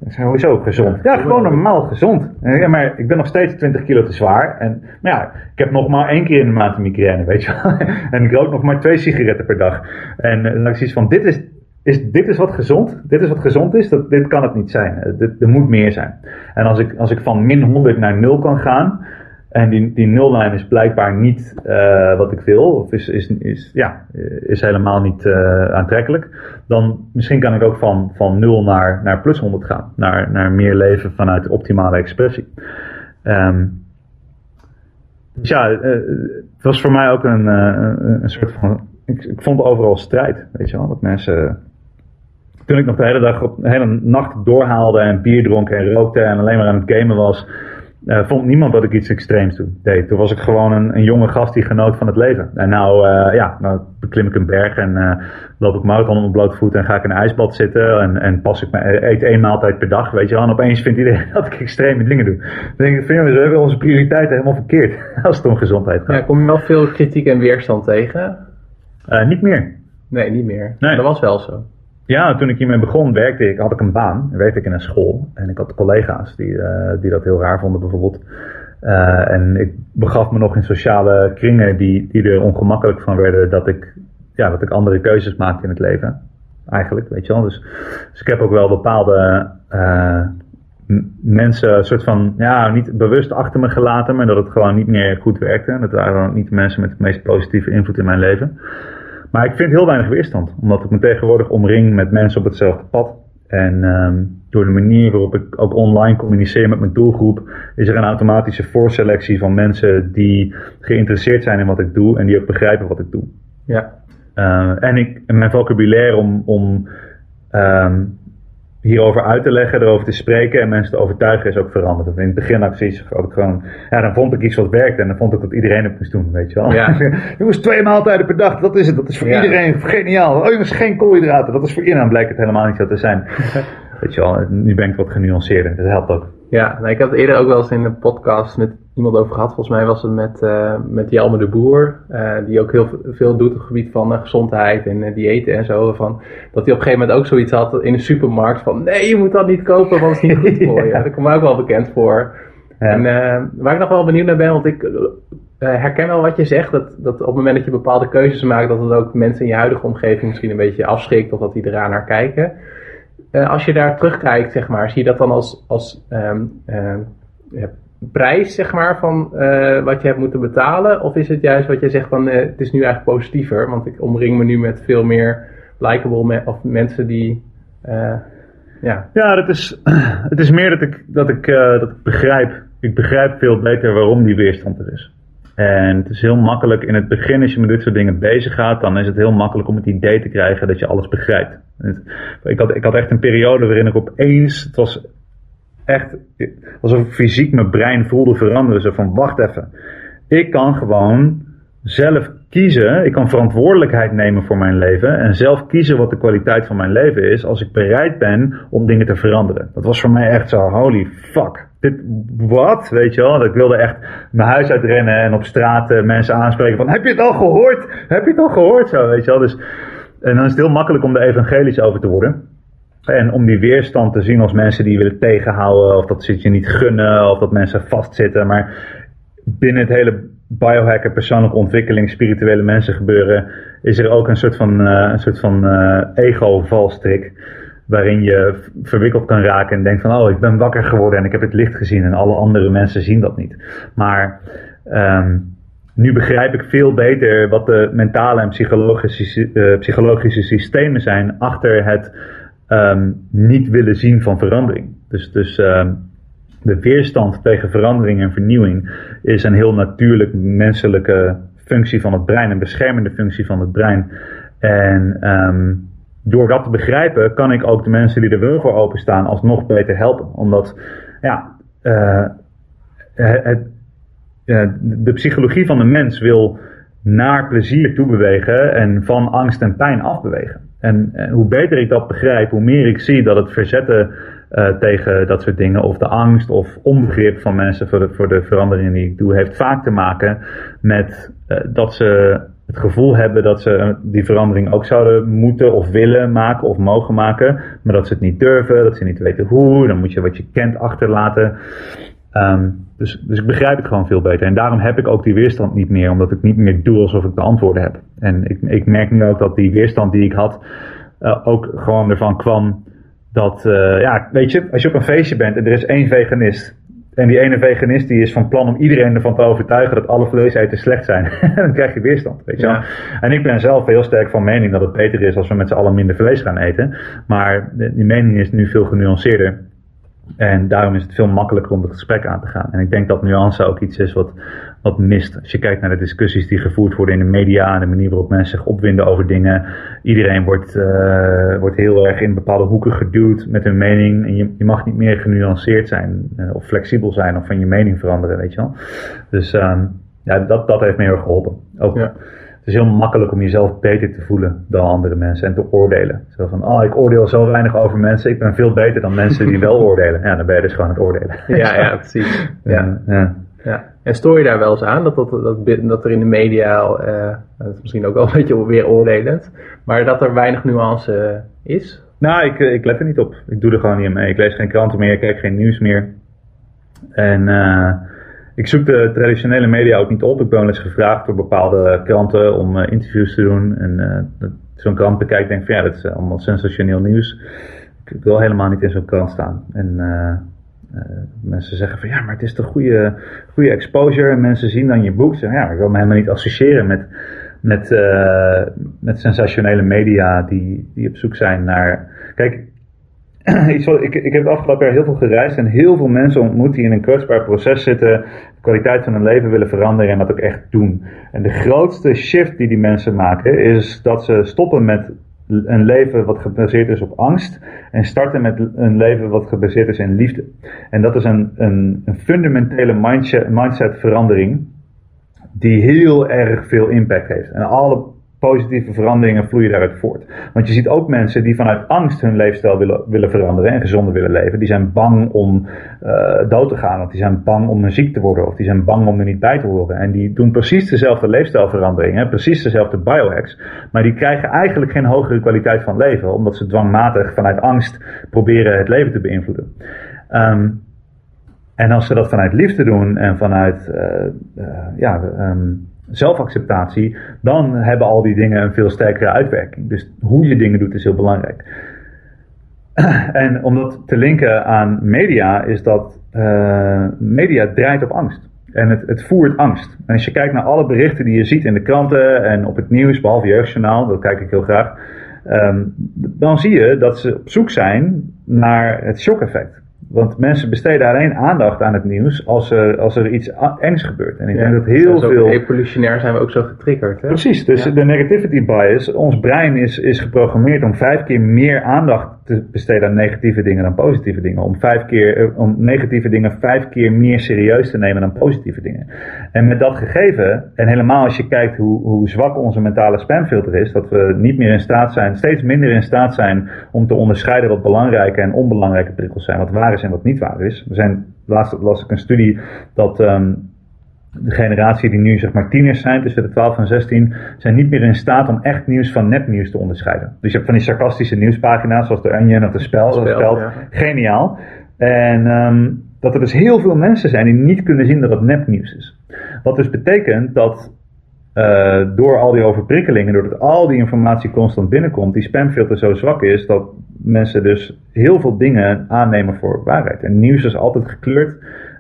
Ik zei, hoezo gezond? Ja, gewoon normaal gezond. Ja, maar ik ben nog steeds 20 kilo te zwaar. En, maar ja, ik heb nog maar één keer in de maand een migraine, weet je wel. En ik rook nog maar twee sigaretten per dag. En eh, dan had ik zoiets van, dit is, is, dit is wat gezond. Dit is wat gezond is. Dat, dit kan het niet zijn. Eh, Dit, er moet meer zijn. En als ik, als ik van min 100 naar 0 kan gaan. En die, die nullijn is blijkbaar niet eh, wat ik wil, of is, is, is, ja, is helemaal niet eh, aantrekkelijk. Dan misschien kan ik ook van, van 0 naar, naar plus 100 gaan. Naar, naar meer leven vanuit optimale expressie. Ehm, dus ja, eh, het was voor mij ook een, een, een soort van. Ik, ik vond overal strijd, weet je wel. Dat mensen. Toen ik nog de hele dag op de hele nacht doorhaalde en bier dronk en rookte en alleen maar aan het gamen was, eh, vond niemand dat ik iets extreems doe- deed. Toen was ik gewoon een, een jonge gast die genoot van het leven. En nou, eh, ja, nou beklim ik een berg en eh, loop ik marathon op mijn blote voeten en ga ik in een ijsbad zitten en, en pas ik me, eet één maaltijd per dag, weet je wel. En opeens vindt iedereen dat ik extreme dingen doe. Dan denk ik, we hebben onze prioriteiten helemaal verkeerd als het om gezondheid gaat. Ja, kom je wel veel kritiek en weerstand tegen? Niet meer. Nee, niet meer. Nee. Dat was wel zo. Ja, toen ik hiermee begon werkte ik, had ik een baan. Werkte ik in een school. En ik had collega's die, eh, die dat heel raar vonden bijvoorbeeld. Eh, en ik begaf me nog in sociale kringen die, die er ongemakkelijk van werden dat ik, ja, dat ik andere keuzes maakte in het leven. Eigenlijk, weet je wel. Dus, dus ik heb ook wel bepaalde m- mensen soort van, ja, niet bewust achter me gelaten, maar dat het gewoon niet meer goed werkte. Dat waren dan niet de mensen met de meest positieve invloed in mijn leven. Maar ik vind heel weinig weerstand, omdat ik me tegenwoordig omring met mensen op hetzelfde pad. En ehm, door de manier waarop ik ook online communiceer met mijn doelgroep, is er een automatische voorselectie van mensen die geïnteresseerd zijn in wat ik doe en die ook begrijpen wat ik doe. Ja. Eh, en, ik, mijn vocabulaire om, om ehm, hierover uit te leggen, erover te spreken en mensen te overtuigen is ook veranderd. Want In het begin had ik ik gewoon, ja, dan vond ik iets wat werkte en dan vond ik dat iedereen het moest doen, weet je wel. Ja. jongens, twee maaltijden per dag, dat is het, dat is voor Ja. iedereen geniaal. Oh jongens, geen koolhydraten, dat is voor iedereen. Blijkt het helemaal niet zo te zijn. weet je wel, nu ben ik wat genuanceerder, dat helpt ook. Ja, nou, ik had het eerder ook wel eens in een podcast met iemand over gehad. Volgens mij was het met, eh met Jelme de Boer. eh, die ook heel veel doet op het gebied van eh, gezondheid en diëten en zo. Van, dat hij op een gegeven moment ook zoiets had in de supermarkt van... Nee, je moet dat niet kopen, want het is niet goed voor je. Ja. Dat komt mij ook wel bekend voor. Ja. En waar ik nog wel benieuwd naar ben, want ik herken wel wat je zegt. Dat, dat op het moment dat je bepaalde keuzes maakt, dat het ook mensen in je huidige omgeving misschien een beetje afschrikt. Of dat die eraan naar kijken. Als je daar terugkijkt, zeg maar, zie je dat dan als, als ehm, ehm, prijs, zeg maar, van eh, wat je hebt moeten betalen? Of is het juist wat je zegt van, eh, het is nu eigenlijk positiever, want ik omring me nu met veel meer likable of mensen die, eh, ja, Ja, dat is, het is meer dat ik, dat, ik, dat ik begrijp. Ik begrijp veel beter waarom die weerstand er is. En het is heel makkelijk in het begin, als je met dit soort dingen bezig gaat, dan is het heel makkelijk om het idee te krijgen dat je alles begrijpt. Ik had, ik had echt een periode waarin ik opeens, het was echt alsof fysiek mijn brein voelde veranderen. Zo van, wacht even. Ik kan gewoon zelf kiezen. Ik kan verantwoordelijkheid nemen voor mijn leven. En zelf kiezen wat de kwaliteit van mijn leven is. Als ik bereid ben om dingen te veranderen. Dat was voor mij echt zo, holy fuck. Dit, wat? Weet je wel? Ik wilde echt mijn huis uitrennen en op straat eh, mensen aanspreken van, heb je het al gehoord? Heb je het al gehoord? Zo, weet je wel? Dus, en dan is het heel makkelijk om er evangelisch over te worden. En om die weerstand te zien als mensen die willen tegenhouden, of dat ze je niet gunnen, of dat mensen vastzitten. Maar binnen het hele biohacken, persoonlijke ontwikkeling, spirituele mensen gebeuren, is er ook een soort van, eh, een soort van eh, ego-valstrik. Waarin je verwikkeld kan raken en denkt van, oh, ik ben wakker geworden en ik heb het licht gezien en alle andere mensen zien dat niet. Maar ehm, nu begrijp ik veel beter wat de mentale en psychologische, sy- eh, psychologische systemen zijn achter het ehm, niet willen zien van verandering. Dus, dus ehm, de weerstand tegen verandering en vernieuwing is een heel natuurlijk menselijke functie van het brein, een beschermende functie van het brein. En ehm, door dat te begrijpen, kan ik ook de mensen die er wel voor openstaan alsnog beter helpen. Omdat, ja, uh, het, de psychologie van de mens wil naar plezier toe bewegen en van angst en pijn afbewegen. En, hoe beter ik dat begrijp, hoe meer ik zie dat het verzetten uh, tegen dat soort dingen, of de angst of onbegrip van mensen voor de, voor de veranderingen die ik doe, heeft vaak te maken met uh, dat ze het gevoel hebben dat ze die verandering ook zouden moeten of willen maken of mogen maken, maar dat ze het niet durven, dat ze niet weten hoe, dan moet je wat je kent achterlaten. Um, dus, dus ik begrijp het gewoon veel beter. En daarom heb ik ook die weerstand niet meer, omdat ik niet meer doe alsof ik de antwoorden heb. En ik, ik merk nu ook dat die weerstand die ik had, uh, ook gewoon ervan kwam dat, uh, ja, weet je, als je op een feestje bent en er is één veganist. En die ene veganist die is van plan om iedereen ervan te overtuigen dat alle vleeseten slecht zijn. dan krijg je weerstand, weet je wel. En ik ben zelf heel sterk van mening dat het beter is als we met z'n allen minder vlees gaan eten. Maar die mening is nu veel genuanceerder. En daarom is het veel makkelijker om het gesprek aan te gaan. En ik denk dat nuance ook iets is wat, wat mist. Als je kijkt naar de discussies die gevoerd worden in de media en de manier waarop mensen zich opwinden over dingen. Iedereen wordt, uh, wordt heel erg in bepaalde hoeken geduwd met hun mening. En je, je mag niet meer genuanceerd zijn uh, of flexibel zijn of van je mening veranderen, weet je wel. Dus um, ja, dat, dat heeft me heel erg geholpen. Ook. Ja het is heel makkelijk om jezelf beter te voelen dan andere mensen en te oordelen. Zo van, oh, ik oordeel zo weinig over mensen, ik ben veel beter dan mensen die wel oordelen. Ja, dan ben je dus gewoon het oordelen. Ja, ja, precies. Ja. ja. ja. En stoor je daar wel eens aan dat, dat, dat, dat er in de media, uh, dat is misschien ook wel een beetje weer oordelend, maar dat er weinig nuance is? Nou, ik, ik let er niet op. Ik doe er gewoon niet mee. Ik lees geen kranten meer, ik kijk geen nieuws meer. En uh, ik zoek de traditionele media ook niet op. Ik ben wel eens gevraagd door bepaalde kranten om uh, interviews te doen. En uh, zo'n krant bekijkt, denk van ja, dat is allemaal sensationeel nieuws. Ik wil helemaal niet in zo'n krant staan. En uh, mensen zeggen van ja, maar het is toch goede, goede exposure. En mensen zien dan je boek. Zeggen ja, ik wil me helemaal niet associëren met, met, met sensationele media die, die op zoek zijn naar. Kijk, ik, ik heb het afgelopen jaar heel veel gereisd en heel veel mensen ontmoet die in een kwetsbaar proces zitten, de kwaliteit van hun leven willen veranderen en dat ook echt doen. En de grootste shift die die mensen maken is dat ze stoppen met een leven wat gebaseerd is op angst en starten met een leven wat gebaseerd is in liefde. En dat is een, een, een fundamentele mindset, mindset verandering die heel erg veel impact heeft. En alle positieve veranderingen vloeien daaruit voort. Want je ziet ook mensen die vanuit angst hun leefstijl willen, willen veranderen en gezonder willen leven. Die zijn bang om uh, dood te gaan, of die zijn bang om ziek te worden, of die zijn bang om er niet bij te horen. En die doen precies dezelfde leefstijlveranderingen, precies dezelfde biohacks, maar die krijgen eigenlijk geen hogere kwaliteit van leven, omdat ze dwangmatig vanuit angst proberen het leven te beïnvloeden. Um, en als ze dat vanuit liefde doen en vanuit uh, uh, ja, um, zelfacceptatie, dan hebben al die dingen een veel sterkere uitwerking. Dus hoe je dingen doet is heel belangrijk. En om dat te linken aan media, is dat uh, media draait op angst. En het, het voert angst. En als je kijkt naar alle berichten die je ziet in de kranten en op het nieuws, behalve Jeugdjournaal, dat kijk ik heel graag, um, dan zie je dat ze op zoek zijn naar het shock-effect. Want mensen besteden alleen aandacht aan het nieuws als er, als er iets engs gebeurt. En ik denk dat heel veel. Evolutionair zijn we ook zo getriggerd. Hè? Precies, dus de negativity bias, ons brein is, is geprogrammeerd om vijf keer meer aandacht te besteden aan negatieve dingen dan positieve dingen. Om, vijf keer, eh, om negatieve dingen vijf keer meer serieus te nemen dan positieve dingen. En met dat gegeven, en helemaal als je kijkt hoe, hoe zwak onze mentale spamfilter is, dat we niet meer in staat zijn, steeds minder in staat zijn om te onderscheiden wat belangrijke en onbelangrijke prikkels zijn, wat waar is en wat niet waar is. We zijn, laatst las ik een studie dat um, de generatie die nu zeg maar tieners zijn, tussen de 12 en 16, zijn niet meer in staat om echt nieuws van nepnieuws te onderscheiden. Dus je hebt van die sarcastische nieuwspagina's zoals de Onion of de Spel, spelt. Ja. Geniaal. En um, dat er dus heel veel mensen zijn die niet kunnen zien dat het nepnieuws is. Wat dus betekent dat uh, door al die overprikkelingen, doordat al die informatie constant binnenkomt, die spamfilter zo zwak is dat mensen dus heel veel dingen aannemen voor waarheid. En nieuws is altijd gekleurd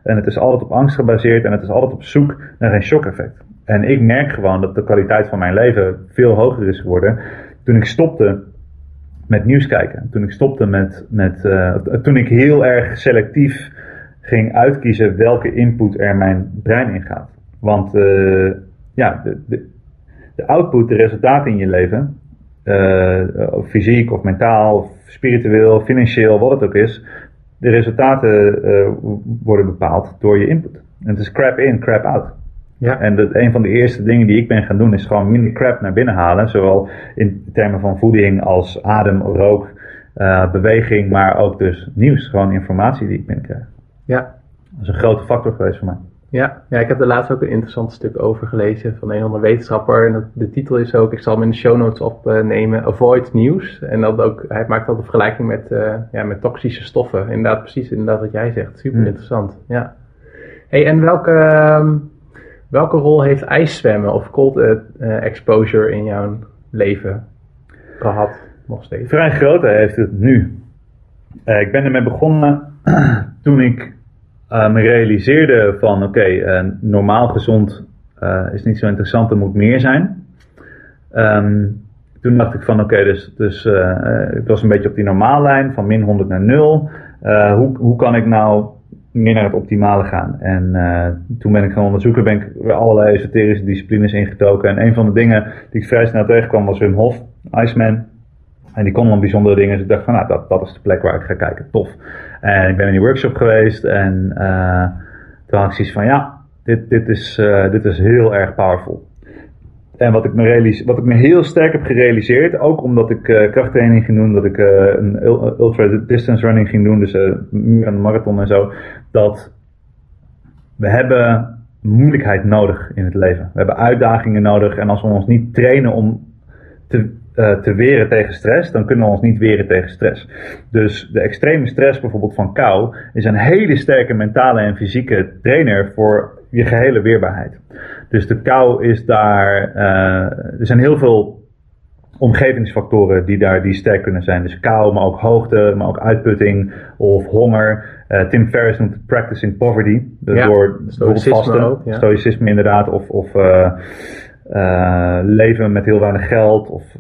en het is altijd op angst gebaseerd en het is altijd op zoek naar een shock-effect. En ik merk gewoon dat de kwaliteit van mijn leven veel hoger is geworden toen ik stopte met nieuws kijken. Toen ik stopte met, met uh, toen ik heel erg selectief ging uitkiezen welke input er mijn brein in gaat. Want uh, ja, de, de, de, output, de resultaten in je leven, fysiek of mentaal, of spiritueel, financieel, wat het ook is, de resultaten worden bepaald door je input. En het is crap in, crap out. Ja. En dat, een van de eerste dingen die ik ben gaan doen is gewoon minder crap naar binnen halen. Zowel in termen van voeding als adem, rook, uh, beweging, maar ook dus nieuws. Gewoon informatie die ik binnenkrijg. Ja. Dat is een grote factor geweest voor mij. Ja, ja, ik heb er laatst ook een interessant stuk over gelezen van een andere wetenschapper. En dat, de titel is ook, ik zal hem in de show notes opnemen, Avoid News. En dat ook, hij maakt dat een vergelijking met, uh, ja, met toxische stoffen. Inderdaad, precies inderdaad wat jij zegt. Super hmm. interessant, ja. Hey, en welke, uh, welke rol heeft ijszwemmen of cold uh, exposure in jouw leven gehad? Nog steeds? Vrij grote heeft het nu. Ik ben ermee begonnen toen ik me realiseerde van oké, uh, normaal gezond is niet zo interessant, er moet meer zijn. Um, toen dacht ik van oké, dus, dus ik was een beetje op die normaallijn van min 100 naar 0. hoe, hoe kan ik nou meer naar het optimale gaan. En toen ben ik gaan onderzoeken, ben ik weer allerlei esoterische disciplines ingetoken. En een van de dingen die ik vrij snel tegenkwam was Wim Hof, Iceman. En die kon dan bijzondere dingen. Dus ik dacht van, nou, dat, dat is de plek waar ik ga kijken. Tof. En ik ben in die workshop geweest. En uh, toen had ik zoiets van, ja, dit, dit, is, uh, dit is heel erg powerful. En wat ik, me wat ik me heel sterk heb gerealiseerd, ook omdat ik uh, krachttraining ging doen, dat ik een ultra distance running ging doen, dus een marathon en zo, dat we hebben moeilijkheid nodig in het leven. We hebben uitdagingen nodig en als we ons niet trainen om te, te weren tegen stress, dan kunnen we ons niet weren tegen stress. Dus de extreme stress bijvoorbeeld van kou is een hele sterke mentale en fysieke trainer voor je gehele weerbaarheid. Dus de kou is daar. Uh, er zijn heel veel omgevingsfactoren die daar die sterk kunnen zijn. Dus kou, maar ook hoogte, maar ook uitputting of honger. Uh, Tim Ferriss noemt het practicing poverty. Dus ja, door vasten, ook, ja. stoïcisme inderdaad, of, of uh, uh, leven met heel weinig geld, of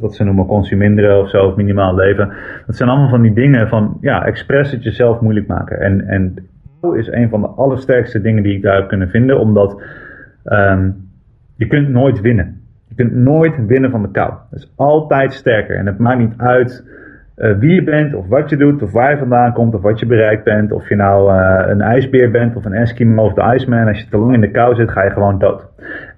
wat ze noemen consuminderen of zo, of minimaal leven. Dat zijn allemaal van die dingen van, ja, expres het jezelf moeilijk maken. En, en is een van de allersterkste dingen die ik daar heb kunnen vinden, omdat um, je kunt nooit winnen. Je kunt nooit winnen van de kou. Het is altijd sterker. En het maakt niet uit uh, wie je bent, of wat je doet, of waar je vandaan komt, of wat je bereikt bent. Of je nou een ijsbeer bent, of een Eskimo, of de Iceman. Als je te lang in de kou zit, ga je gewoon dood.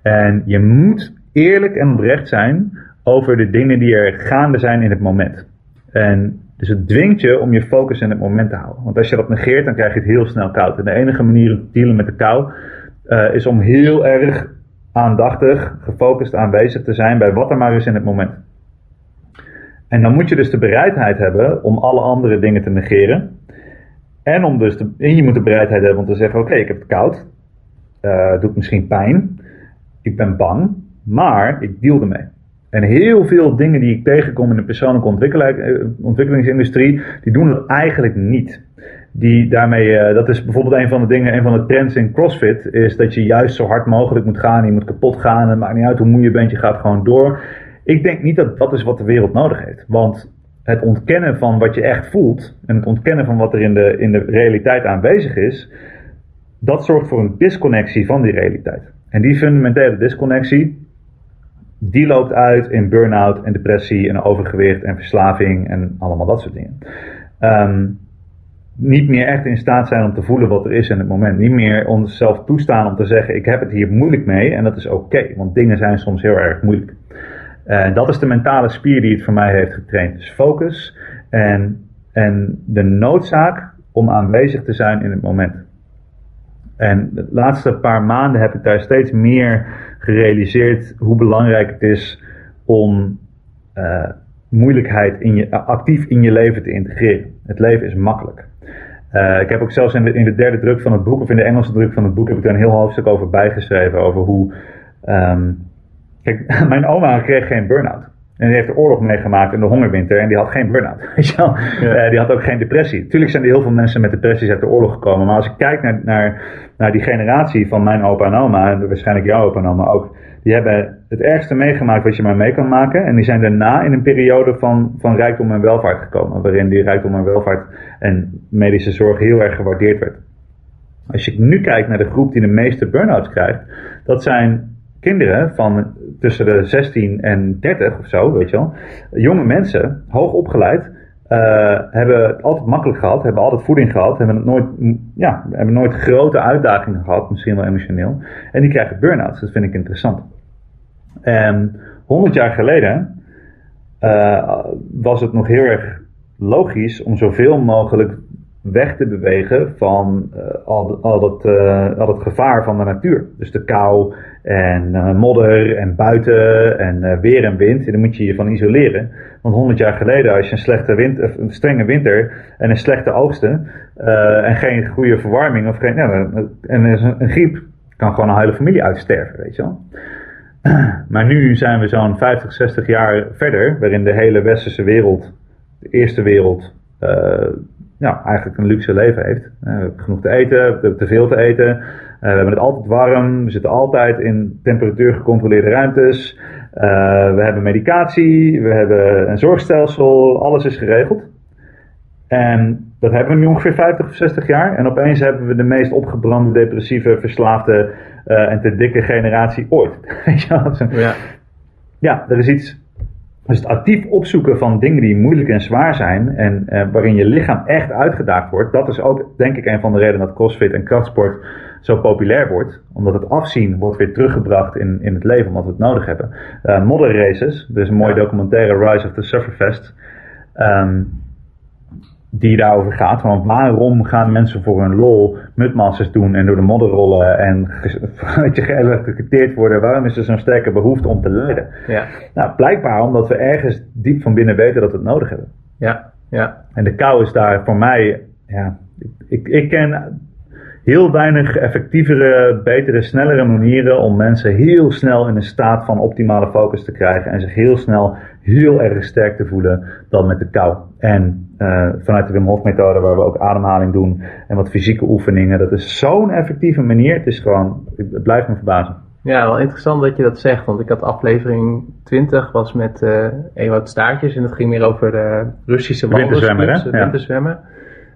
En je moet eerlijk en oprecht zijn over de dingen die er gaande zijn in het moment. En dus het dwingt je om je focus in het moment te houden. Want als je dat negeert, dan krijg je het heel snel koud. En de enige manier om te dealen met de kou uh, is om heel erg aandachtig, gefocust aanwezig te zijn bij wat er maar is in het moment. En dan moet je dus de bereidheid hebben om alle andere dingen te negeren. En, om dus je moet de bereidheid hebben om te zeggen: Oké, ik heb het koud. Uh, het doet misschien pijn. Ik ben bang. Maar ik deal ermee. En heel veel dingen die ik tegenkom in de persoonlijke eh, ontwikkelingsindustrie, die doen het eigenlijk niet. Die daarmee, uh, dat is bijvoorbeeld een van de dingen, een van de trends in CrossFit, is dat je juist zo hard mogelijk moet gaan. Je moet kapot gaan. Het maakt niet uit hoe moe je bent, je gaat gewoon door. Ik denk niet dat dat is wat de wereld nodig heeft. Want het ontkennen van wat je echt voelt en het ontkennen van wat er in de, in de realiteit aanwezig is, dat zorgt voor een disconnectie van die realiteit. En die fundamentele disconnectie, die loopt uit in burn-out en depressie en overgewicht en verslaving en allemaal dat soort dingen. Um, niet meer echt in staat zijn om te voelen wat er is in het moment. Niet meer onszelf toestaan om te zeggen: Ik heb het hier moeilijk mee en dat is oké, want dingen zijn soms heel erg moeilijk. Dat is de mentale spier die het voor mij heeft getraind. Dus focus en, en de noodzaak om aanwezig te zijn in het moment. En de laatste paar maanden heb ik daar steeds meer gerealiseerd hoe belangrijk het is om uh, moeilijkheid in je, actief in je leven te integreren. Het leven is makkelijk. Uh, ik heb ook zelfs in de, in de, derde druk van het boek, of in de Engelse druk van het boek, heb ik daar een heel hoofdstuk over bijgeschreven. Over hoe. Um, kijk, mijn oma kreeg geen burn-out. En die heeft de oorlog meegemaakt in de hongerwinter en die had geen burn-out. Weet je wel? Ja. Uh, die had ook geen depressie. Tuurlijk zijn er heel veel mensen met depressies uit de oorlog gekomen. Maar als ik kijk naar, naar, naar die generatie van mijn opa en oma, en waarschijnlijk jouw opa en oma ook, die hebben het ergste meegemaakt wat je maar mee kan maken. En die zijn daarna in een periode van, van rijkdom en welvaart gekomen. Waarin die rijkdom en welvaart en medische zorg heel erg gewaardeerd werd. Als je nu kijkt naar de groep die de meeste burn-outs krijgt, dat zijn kinderen van tussen de 16 en 30 of zo, weet je wel. Jonge mensen, hoog opgeleid, uh, hebben het altijd makkelijk gehad, hebben altijd voeding gehad, hebben, het nooit, ja, hebben nooit grote uitdagingen gehad, misschien wel emotioneel. En die krijgen burn-outs, dat vind ik interessant. En 100 jaar geleden uh, was het nog heel erg logisch om zoveel mogelijk weg te bewegen van uh, al, al, dat, uh, al dat gevaar van de natuur. Dus de kou en uh, modder en buiten en weer en wind. En daar moet je je van isoleren. Want 100 jaar geleden, als je een, slechte wind, een strenge winter en een slechte oogsten en geen goede verwarming of geen, ja, en een, een griep kan gewoon een hele familie uitsterven, weet je wel. Maar nu zijn we zo'n 50, 60 jaar verder, waarin de hele westerse wereld, de eerste wereld, ja, eigenlijk een luxe leven heeft. Uh, we hebben genoeg te eten, we hebben te veel te eten. Uh, we hebben het altijd warm, we zitten altijd in temperatuur gecontroleerde ruimtes. Uh, we hebben medicatie, we hebben een zorgstelsel, alles is geregeld. En dat hebben we nu ongeveer 50 of 60 jaar. En opeens hebben we de meest opgebrande, depressieve, verslaafde en te dikke generatie ooit. ja. ja, er is iets dus het actief opzoeken van dingen die moeilijk en zwaar zijn en uh, waarin je lichaam echt uitgedaagd wordt, dat is ook denk ik een van de redenen dat CrossFit en krachtsport zo populair wordt. Omdat het afzien wordt weer teruggebracht in, in het leven, omdat we het nodig hebben. Uh, modder races, dus een mooie documentaire Rise of the Sufferfest. Um, die daarover gaat. Van waarom gaan mensen voor hun lol mutmasters doen en door de modder rollen en weet je, geëlektrocuteerd worden? Waarom is er zo'n sterke behoefte om te lijden? Ja. Nou, blijkbaar omdat we ergens diep van binnen weten dat we het nodig hebben. Ja, ja. En de kou is daar voor mij, ja, ik, ik ken heel weinig effectievere, betere, snellere manieren om mensen heel snel in een staat van optimale focus te krijgen en zich heel snel heel erg sterk te voelen dan met de kou. En uh, vanuit de Wim Hof methode waar we ook ademhaling doen en wat fysieke oefeningen, dat is zo'n effectieve manier. Het is gewoon, het blijft me verbazen. Ja, wel interessant dat je dat zegt, want ik had aflevering 20 was met uh, Ewout Staartjes en dat ging meer over de Russische winterzwemmen. winterzwemmen.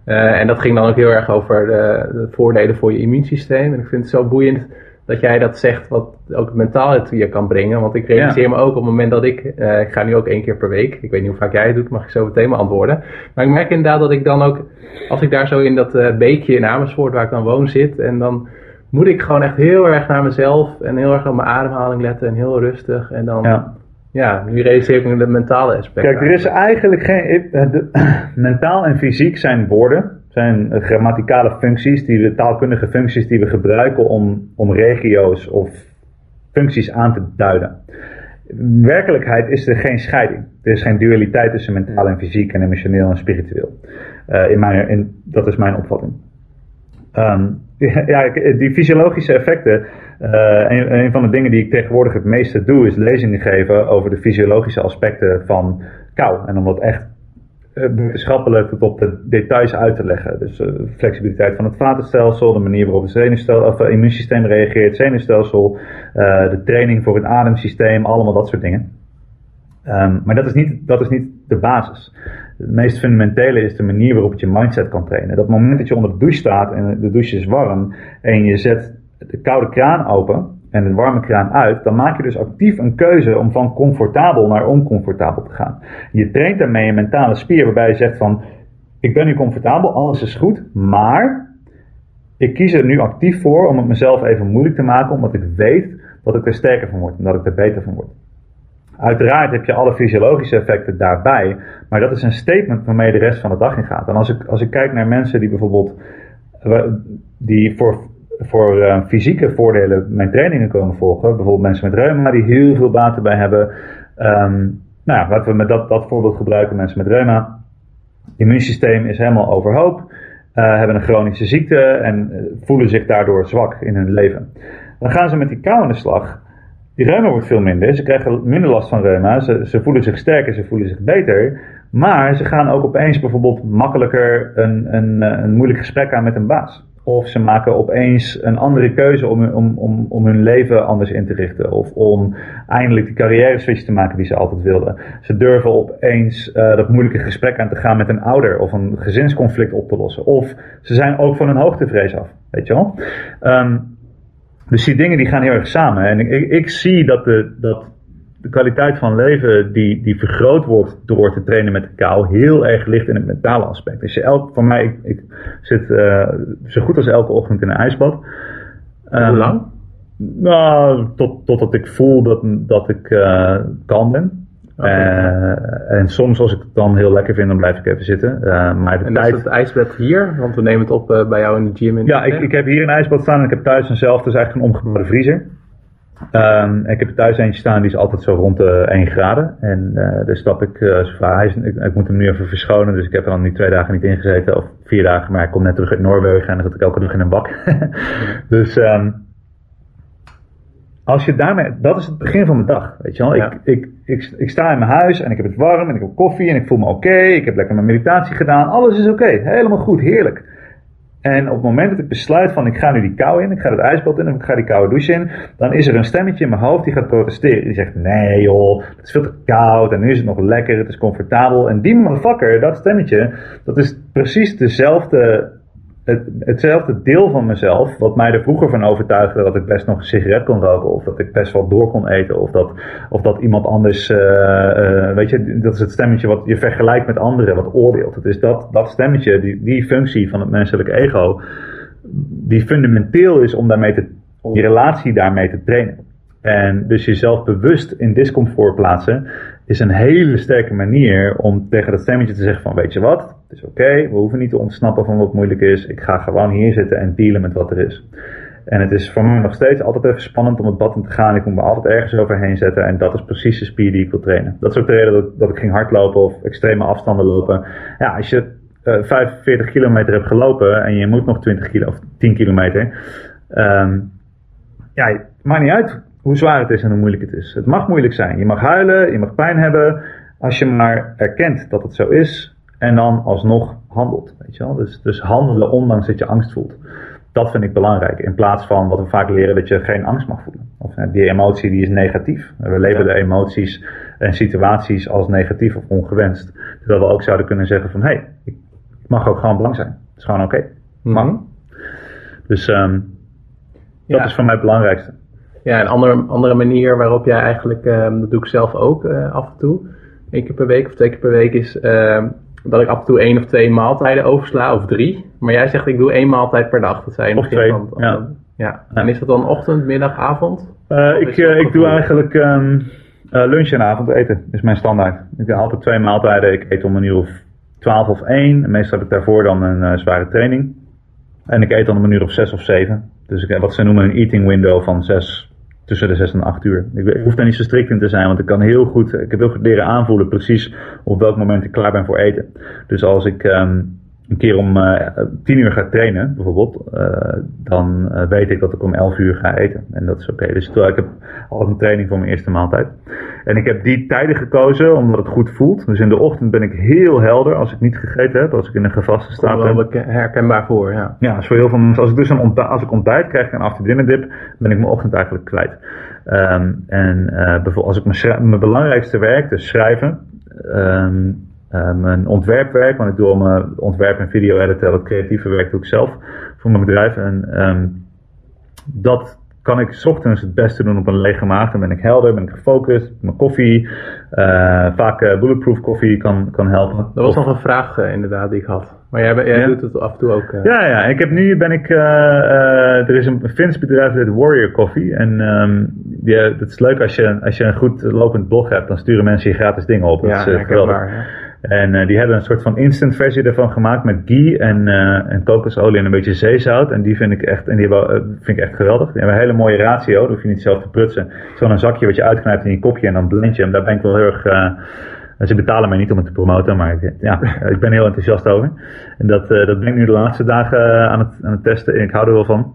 Uh, en dat ging dan ook heel erg over de, de, voordelen voor je immuunsysteem. En ik vind het zo boeiend dat jij dat zegt, wat ook mentaal het je kan brengen. Want ik realiseer me ook op het moment dat ik, uh, ik ga nu ook één keer per week. Ik weet niet hoe vaak jij het doet, mag ik zo meteen beantwoorden. Maar ik merk inderdaad dat ik dan ook, als ik daar zo in dat uh, beekje in Amersfoort waar ik dan woon zit. En dan moet ik gewoon echt heel erg naar mezelf en heel erg op mijn ademhaling letten en heel rustig. En dan... Ja ja, nu realiseer ik me de mentale aspect. Kijk, er is eigenlijk geen. De, mentaal en fysiek zijn woorden, zijn grammaticale functies, die we, taalkundige functies die we gebruiken om, om regio's of functies aan te duiden. In werkelijkheid is er geen scheiding. Er is geen dualiteit tussen mentaal en fysiek en emotioneel en spiritueel. Uh, in mijn, in, dat is mijn opvatting. Um, ja, die fysiologische effecten. Uh, een, van de dingen die ik tegenwoordig het meeste doe, is lezingen geven over de fysiologische aspecten van kou. En om dat echt uh, wetenschappelijk tot op de details uit te leggen. Dus uh, flexibiliteit van het vatenstelsel, de manier waarop het zenuwstelsel, of, immuunsysteem reageert, zenuwstelsel, de training voor het ademsysteem, allemaal dat soort dingen. Um, maar dat is, niet, dat is niet de basis. Het meest fundamentele is de manier waarop je mindset kan trainen. Dat moment dat je onder de douche staat en de douche is warm en je zet de koude kraan open en de warme kraan uit, dan maak je dus actief een keuze om van comfortabel naar oncomfortabel te gaan. Je traint daarmee een mentale spier waarbij je zegt van, ik ben nu comfortabel, alles is goed, maar ik kies er nu actief voor om het mezelf even moeilijk te maken, omdat ik weet dat ik er sterker van word en dat ik er beter van word. Uiteraard heb je alle fysiologische effecten daarbij, maar dat is een statement waarmee je de rest van de dag in gaat. En als ik, als ik kijk naar mensen die bijvoorbeeld die voor, voor uh, fysieke voordelen mijn trainingen komen volgen, bijvoorbeeld mensen met reuma die heel veel baat erbij hebben. Um, nou ja, laten we met dat, dat voorbeeld gebruiken, mensen met reuma. Immuunsysteem is helemaal overhoop, uh, hebben een chronische ziekte en uh, voelen zich daardoor zwak in hun leven. Dan gaan ze met die kou aan de slag. Die reuma wordt veel minder. Ze krijgen minder last van reuma. Ze, voelen zich sterker, ze voelen zich beter. Maar ze gaan ook opeens bijvoorbeeld makkelijker een, een, een moeilijk gesprek aan met een baas. Of ze maken opeens een andere keuze om, om, om, om hun leven anders in te richten. Of om eindelijk die carrière switch te maken die ze altijd wilden. Ze durven opeens uh, dat moeilijke gesprek aan te gaan met een ouder. Of een gezinsconflict op te lossen. Of ze zijn ook van hun hoogtevrees af. Weet je wel? Um, Dus die dingen die gaan heel erg samen. En ik, ik zie dat de, dat de kwaliteit van leven die, die vergroot wordt door te trainen met de kou, heel erg ligt in het mentale aspect. Dus je elk, voor mij, ik, ik zit uh, zo goed als elke ochtend in een ijsbad. Hoe um, lang? Nou, tot, totdat ik voel dat, dat ik uh, kalm ben. Okay. Uh, en soms als ik het dan heel lekker vind, dan blijf ik even zitten. Uh, maar de en tijd... is het ijsbad hier? Want we nemen het op uh, bij jou in de gym. In ja, ik, ik heb hier een ijsbad staan en ik heb thuis eenzelfde, dus eigenlijk een omgebouwde vriezer. Um, ik heb er thuis eentje staan, die is altijd zo rond de 1 graden. En daar stap ik, hij is, ik, ik, moet hem nu even verschonen, dus ik heb er dan nu twee dagen niet in gezeten, of vier dagen, maar ik kom net terug uit Noorwegen en dan zat ik elke dag in een bak. dus um, als je daarmee, dat is het begin van de dag, weet je wel. Ja. Ik, ik, ik, ik, sta in mijn huis en ik heb het warm en ik heb koffie en ik voel me oké. Okay, ik heb lekker mijn meditatie gedaan, alles is oké, okay, helemaal goed, heerlijk. En op het moment dat ik besluit van ik ga nu die kou in, ik ga het ijsbad in of ik ga die koude douche in, dan is er een stemmetje in mijn hoofd die gaat protesteren. Die zegt nee joh, het is veel te koud en nu is het nog lekker, het is comfortabel. En die motherfucker, dat stemmetje, dat is precies dezelfde het, hetzelfde deel van mezelf, wat mij er vroeger van overtuigde dat ik best nog een sigaret kon roken, of dat ik best wel door kon eten, of dat, of dat iemand anders, uh, uh, weet je, dat is het stemmetje wat je vergelijkt met anderen, wat oordeelt. Het is dat, dat stemmetje, die, die functie van het menselijke ego, die fundamenteel is om daarmee te, die relatie daarmee te trainen. En dus jezelf bewust in discomfort plaatsen is een hele sterke manier om tegen dat stemmetje te zeggen van weet je wat, het is oké, we hoeven niet te ontsnappen van wat moeilijk is. Ik ga gewoon hier zitten en dealen met wat er is. En het is voor mij nog steeds altijd even spannend om het bad in te gaan. Ik moet me altijd ergens overheen zetten. En dat is precies de spier die ik wil trainen. Dat is ook de reden dat, dat ik ging hardlopen of extreme afstanden lopen. Ja, als je uh, 45 kilometer hebt gelopen en je moet nog 20 kilo of 10 kilometer. Um, ja, maakt niet uit hoe zwaar het is en hoe moeilijk het is. Het mag moeilijk zijn. Je mag huilen, je mag pijn hebben. Als je maar erkent dat het zo is en dan alsnog handelt. Weet je wel? Dus, dus handelen ondanks dat je angst voelt. Dat vind ik belangrijk. In plaats van wat we vaak leren dat je geen angst mag voelen. Of die emotie die is negatief. We leven de emoties en situaties als negatief of ongewenst. Terwijl we ook zouden kunnen zeggen van hé, hey, ik mag ook gewoon bang zijn. Het is gewoon oké. Okay. Mag. Mm -hmm. Dus um, dat ja. is voor mij het belangrijkste. Ja, een andere, andere manier waarop jij eigenlijk, um, dat doe ik zelf ook uh, af en toe, één keer per week of twee keer per week, is uh, dat ik af en toe één of twee maaltijden oversla, of drie. Maar jij zegt ik doe één maaltijd per dag. Dat zijn of twee, van, ja. ja. En is dat dan ochtend, middag, avond? Uh, ik ik doe eigenlijk um, lunch en avondeten, is mijn standaard. Ik doe altijd twee maaltijden. Ik eet om een uur of twaalf of één. Meestal heb ik daarvoor dan een zware training. En ik eet dan om een uur of zes of zeven. Dus ik, wat ze noemen een eating window van zes tussen de 6 en 8 uur. Ik, hoef daar niet zo strikt in te zijn, want ik kan heel goed, ik heb heel goed leren aanvoelen precies op welk moment ik klaar ben voor eten. Dus als ik um, een keer om uh, tien uur ga trainen, bijvoorbeeld, uh, dan uh, weet ik dat ik om elf uur ga eten. En dat is oké. Okay. Dus ik heb altijd een training voor mijn eerste maaltijd. En ik heb die tijden gekozen omdat het goed voelt. Dus in de ochtend ben ik heel helder als ik niet gegeten heb, als ik in een gevaste staat ben. wel herkenbaar voor, ja. Ja, is voor heel veel mensen. Als ik dus een ontbijt, als ik ontbijt krijg en after dinner dip, ben ik mijn ochtend eigenlijk kwijt. Um, en bijvoorbeeld als ik mijn, mijn belangrijkste werk, dus schrijven, um, uh, mijn ontwerpwerk, want ik doe al mijn ontwerp en video editen, dat creatieve werk doe ik zelf voor mijn bedrijf. En um, dat kan ik s ochtends het beste doen op een lege maag. Dan ben ik helder, ben ik gefocust. Mijn koffie, uh, vaak uh, bulletproof koffie kan, kan helpen. Dat was nog een vraag uh, inderdaad die ik had. Maar jij, jij ja. doet het af en toe ook. Ja, ja. Ik heb nu ben ik. er is een Fins bedrijf dat Warrior Coffee. En um, die, het is leuk als je, als je een goed lopend blog hebt, dan sturen mensen je gratis dingen op. Ja, dat is geweldig. Waar, ja. En uh, die hebben een soort van instant versie ervan gemaakt met ghee en, uh, en kokosolie en een beetje zeezout. En die vind ik echt, en die uh, vind ik echt geweldig. Die hebben een hele mooie ratio, dat hoef je niet zelf te prutsen. Zo'n zakje wat je uitknijpt in je kopje en dan blend je hem. Daar ben ik wel heel erg, ze betalen mij niet om het te promoten, maar ik, ja, ik ben heel enthousiast over. En dat, dat ben ik nu de laatste dagen aan, het, aan het testen en ik hou er wel van.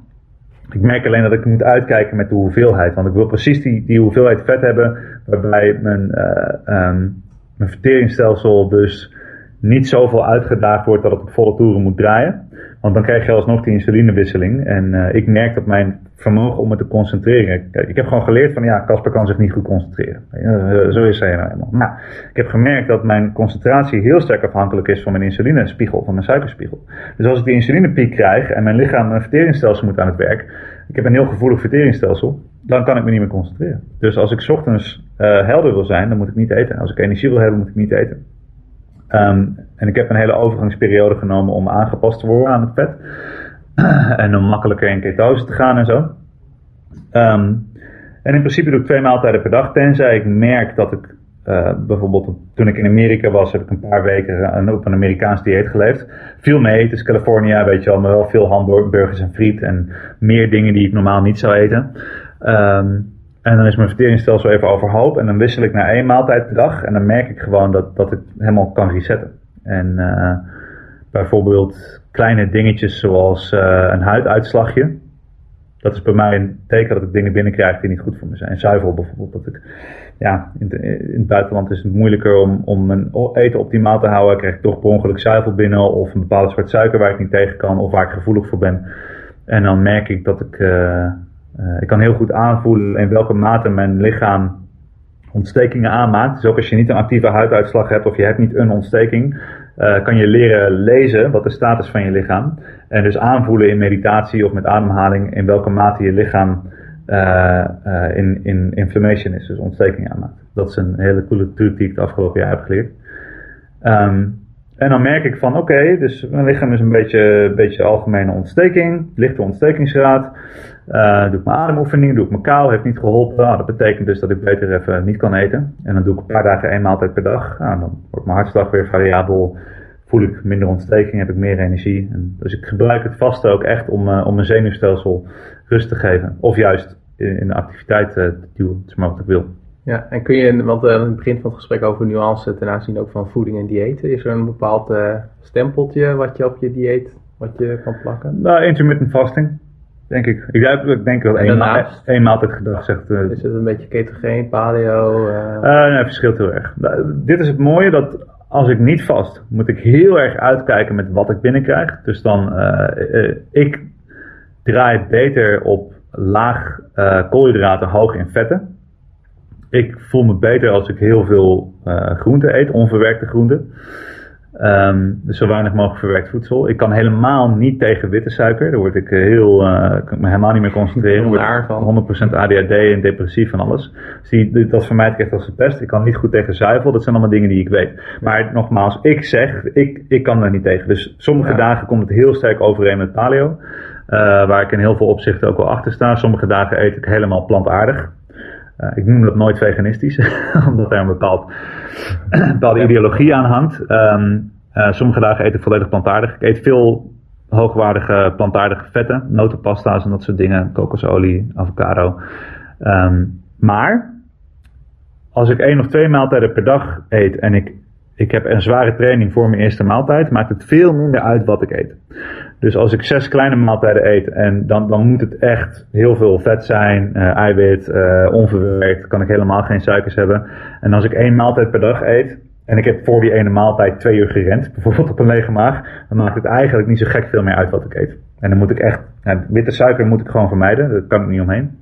Ik merk alleen dat ik moet uitkijken met de hoeveelheid. Want ik wil precies die, die hoeveelheid vet hebben waarbij mijn... Um, mijn verteringsstelsel dus niet zoveel uitgedaagd wordt dat het op volle toeren moet draaien. Want dan krijg je alsnog die insulinewisseling. En uh, ik merk dat mijn vermogen om me te concentreren. Ik heb gewoon geleerd van ja, Casper kan zich niet goed concentreren. Uh, zo is hij nou helemaal. Nou, ik heb gemerkt dat mijn concentratie heel sterk afhankelijk is van mijn insulinespiegel, van mijn suikerspiegel. Dus als ik die insulinepiek krijg en mijn lichaam, mijn verteringsstelsel moet aan het werk. Ik heb een heel gevoelig verteringsstelsel. Dan kan ik me niet meer concentreren. Dus als ik ochtends uh, helder wil zijn, dan moet ik niet eten. Als ik energie wil hebben, moet ik niet eten. Um, en ik heb een hele overgangsperiode genomen om aangepast te worden aan het vet. en om makkelijker in ketose te gaan en zo. Um, en in principe doe ik twee maaltijden per dag, tenzij ik merk dat ik uh, bijvoorbeeld toen ik in Amerika was, heb ik een paar weken op een Amerikaans dieet geleefd. Veel mee dus California, weet je wel, maar wel veel hamburgers en friet en meer dingen die ik normaal niet zou eten. Um, en dan is mijn verteringsstelsel even overhoop. En dan wissel ik naar één maaltijd per dag. En dan merk ik gewoon dat, dat ik helemaal kan resetten. En uh, bijvoorbeeld kleine dingetjes zoals uh, een huiduitslagje. Dat is bij mij een teken dat ik dingen binnenkrijg die niet goed voor me zijn. Zuivel bijvoorbeeld. Dat ik, ja, in, in, het buitenland is het moeilijker om, om mijn eten optimaal te houden. Krijg ik toch per ongeluk zuivel binnen. Of een bepaalde soort suiker waar ik niet tegen kan. Of waar ik gevoelig voor ben. En dan merk ik dat ik... Uh, uh, ik kan heel goed aanvoelen in welke mate mijn lichaam ontstekingen aanmaakt. Dus ook als je niet een actieve huiduitslag hebt of je hebt niet een ontsteking, uh, kan je leren lezen wat de status van je lichaam. En dus aanvoelen in meditatie of met ademhaling in welke mate je lichaam uh, in, in inflammation is, dus ontsteking aanmaakt. Dat is een hele coole truc die ik het afgelopen jaar heb geleerd. Um, en dan merk ik van oké, dus mijn lichaam is een beetje, beetje algemene ontsteking, lichte ontstekingsgraad. Uh, doe ik mijn ademoefening, doe ik mijn kou, heeft niet geholpen. Nou, dat betekent dus dat ik beter even niet kan eten. En dan doe ik een paar dagen één maaltijd per dag. Nou, dan wordt mijn hartslag weer variabel. Voel ik minder ontsteking, heb ik meer energie. En dus ik gebruik het vaste ook echt om, uh, om mijn zenuwstelsel rust te geven. Of juist in, in de activiteit uh, te duwen, maar wat ik wil. Ja, en kun je, want uh, in het begin van het gesprek over nuance ten aanzien ook van voeding en diëten, is er een bepaald stempeltje wat je op je dieet wat je kan plakken? Nou, intermittent fasting. Denk ik. Ik, ik denk dat één, ma één maaltijd gedag zegt. Uh, is het een beetje ketogeen, paleo? Uh... nee, het verschilt heel erg. Nou, dit is het mooie dat als ik niet vast, moet ik heel erg uitkijken met wat ik binnenkrijg. Dus dan, ik draai beter op laag koolhydraten, hoog in vetten. Ik voel me beter als ik heel veel groenten eet, onverwerkte groenten. Um, dus zo weinig mogelijk verwerkt voedsel. Ik kan helemaal niet tegen witte suiker. Daar word ik eh, heel, uh, kan ik me helemaal niet meer concentreren. Daar van. 100% ADHD en depressief en alles. Dus die, dat vermijd ik echt als de pest. Ik kan niet goed tegen zuivel. Dat zijn allemaal dingen die ik weet. Maar nogmaals, ik zeg, ik, ik kan daar niet tegen. Dus sommige dagen komt het heel sterk overeen met paleo. Uh, waar ik in heel veel opzichten ook wel achter sta. Sommige dagen eet ik helemaal plantaardig. Uh, ik noem dat nooit veganistisch, omdat er een bepaald, bepaalde ideologie aan hangt. Um, uh, sommige dagen eet ik volledig plantaardig. Ik eet veel hoogwaardige plantaardige vetten, notenpasta's en dat soort dingen, kokosolie, avocado. Um, maar als ik één of twee maaltijden per dag eet en ik, ik heb een zware training voor mijn eerste maaltijd, maakt het veel minder uit wat ik eet. Dus als ik zes kleine maaltijden eet en dan, dan moet het echt heel veel vet zijn, uh, eiwit, uh, onverwerkt, kan ik helemaal geen suikers hebben. En als ik één maaltijd per dag eet en ik heb voor die ene maaltijd twee uur gerend, bijvoorbeeld op een lege maag, dan maakt het eigenlijk niet zo gek veel meer uit wat ik eet. En dan moet ik echt, witte suiker moet ik gewoon vermijden, daar kan ik niet omheen.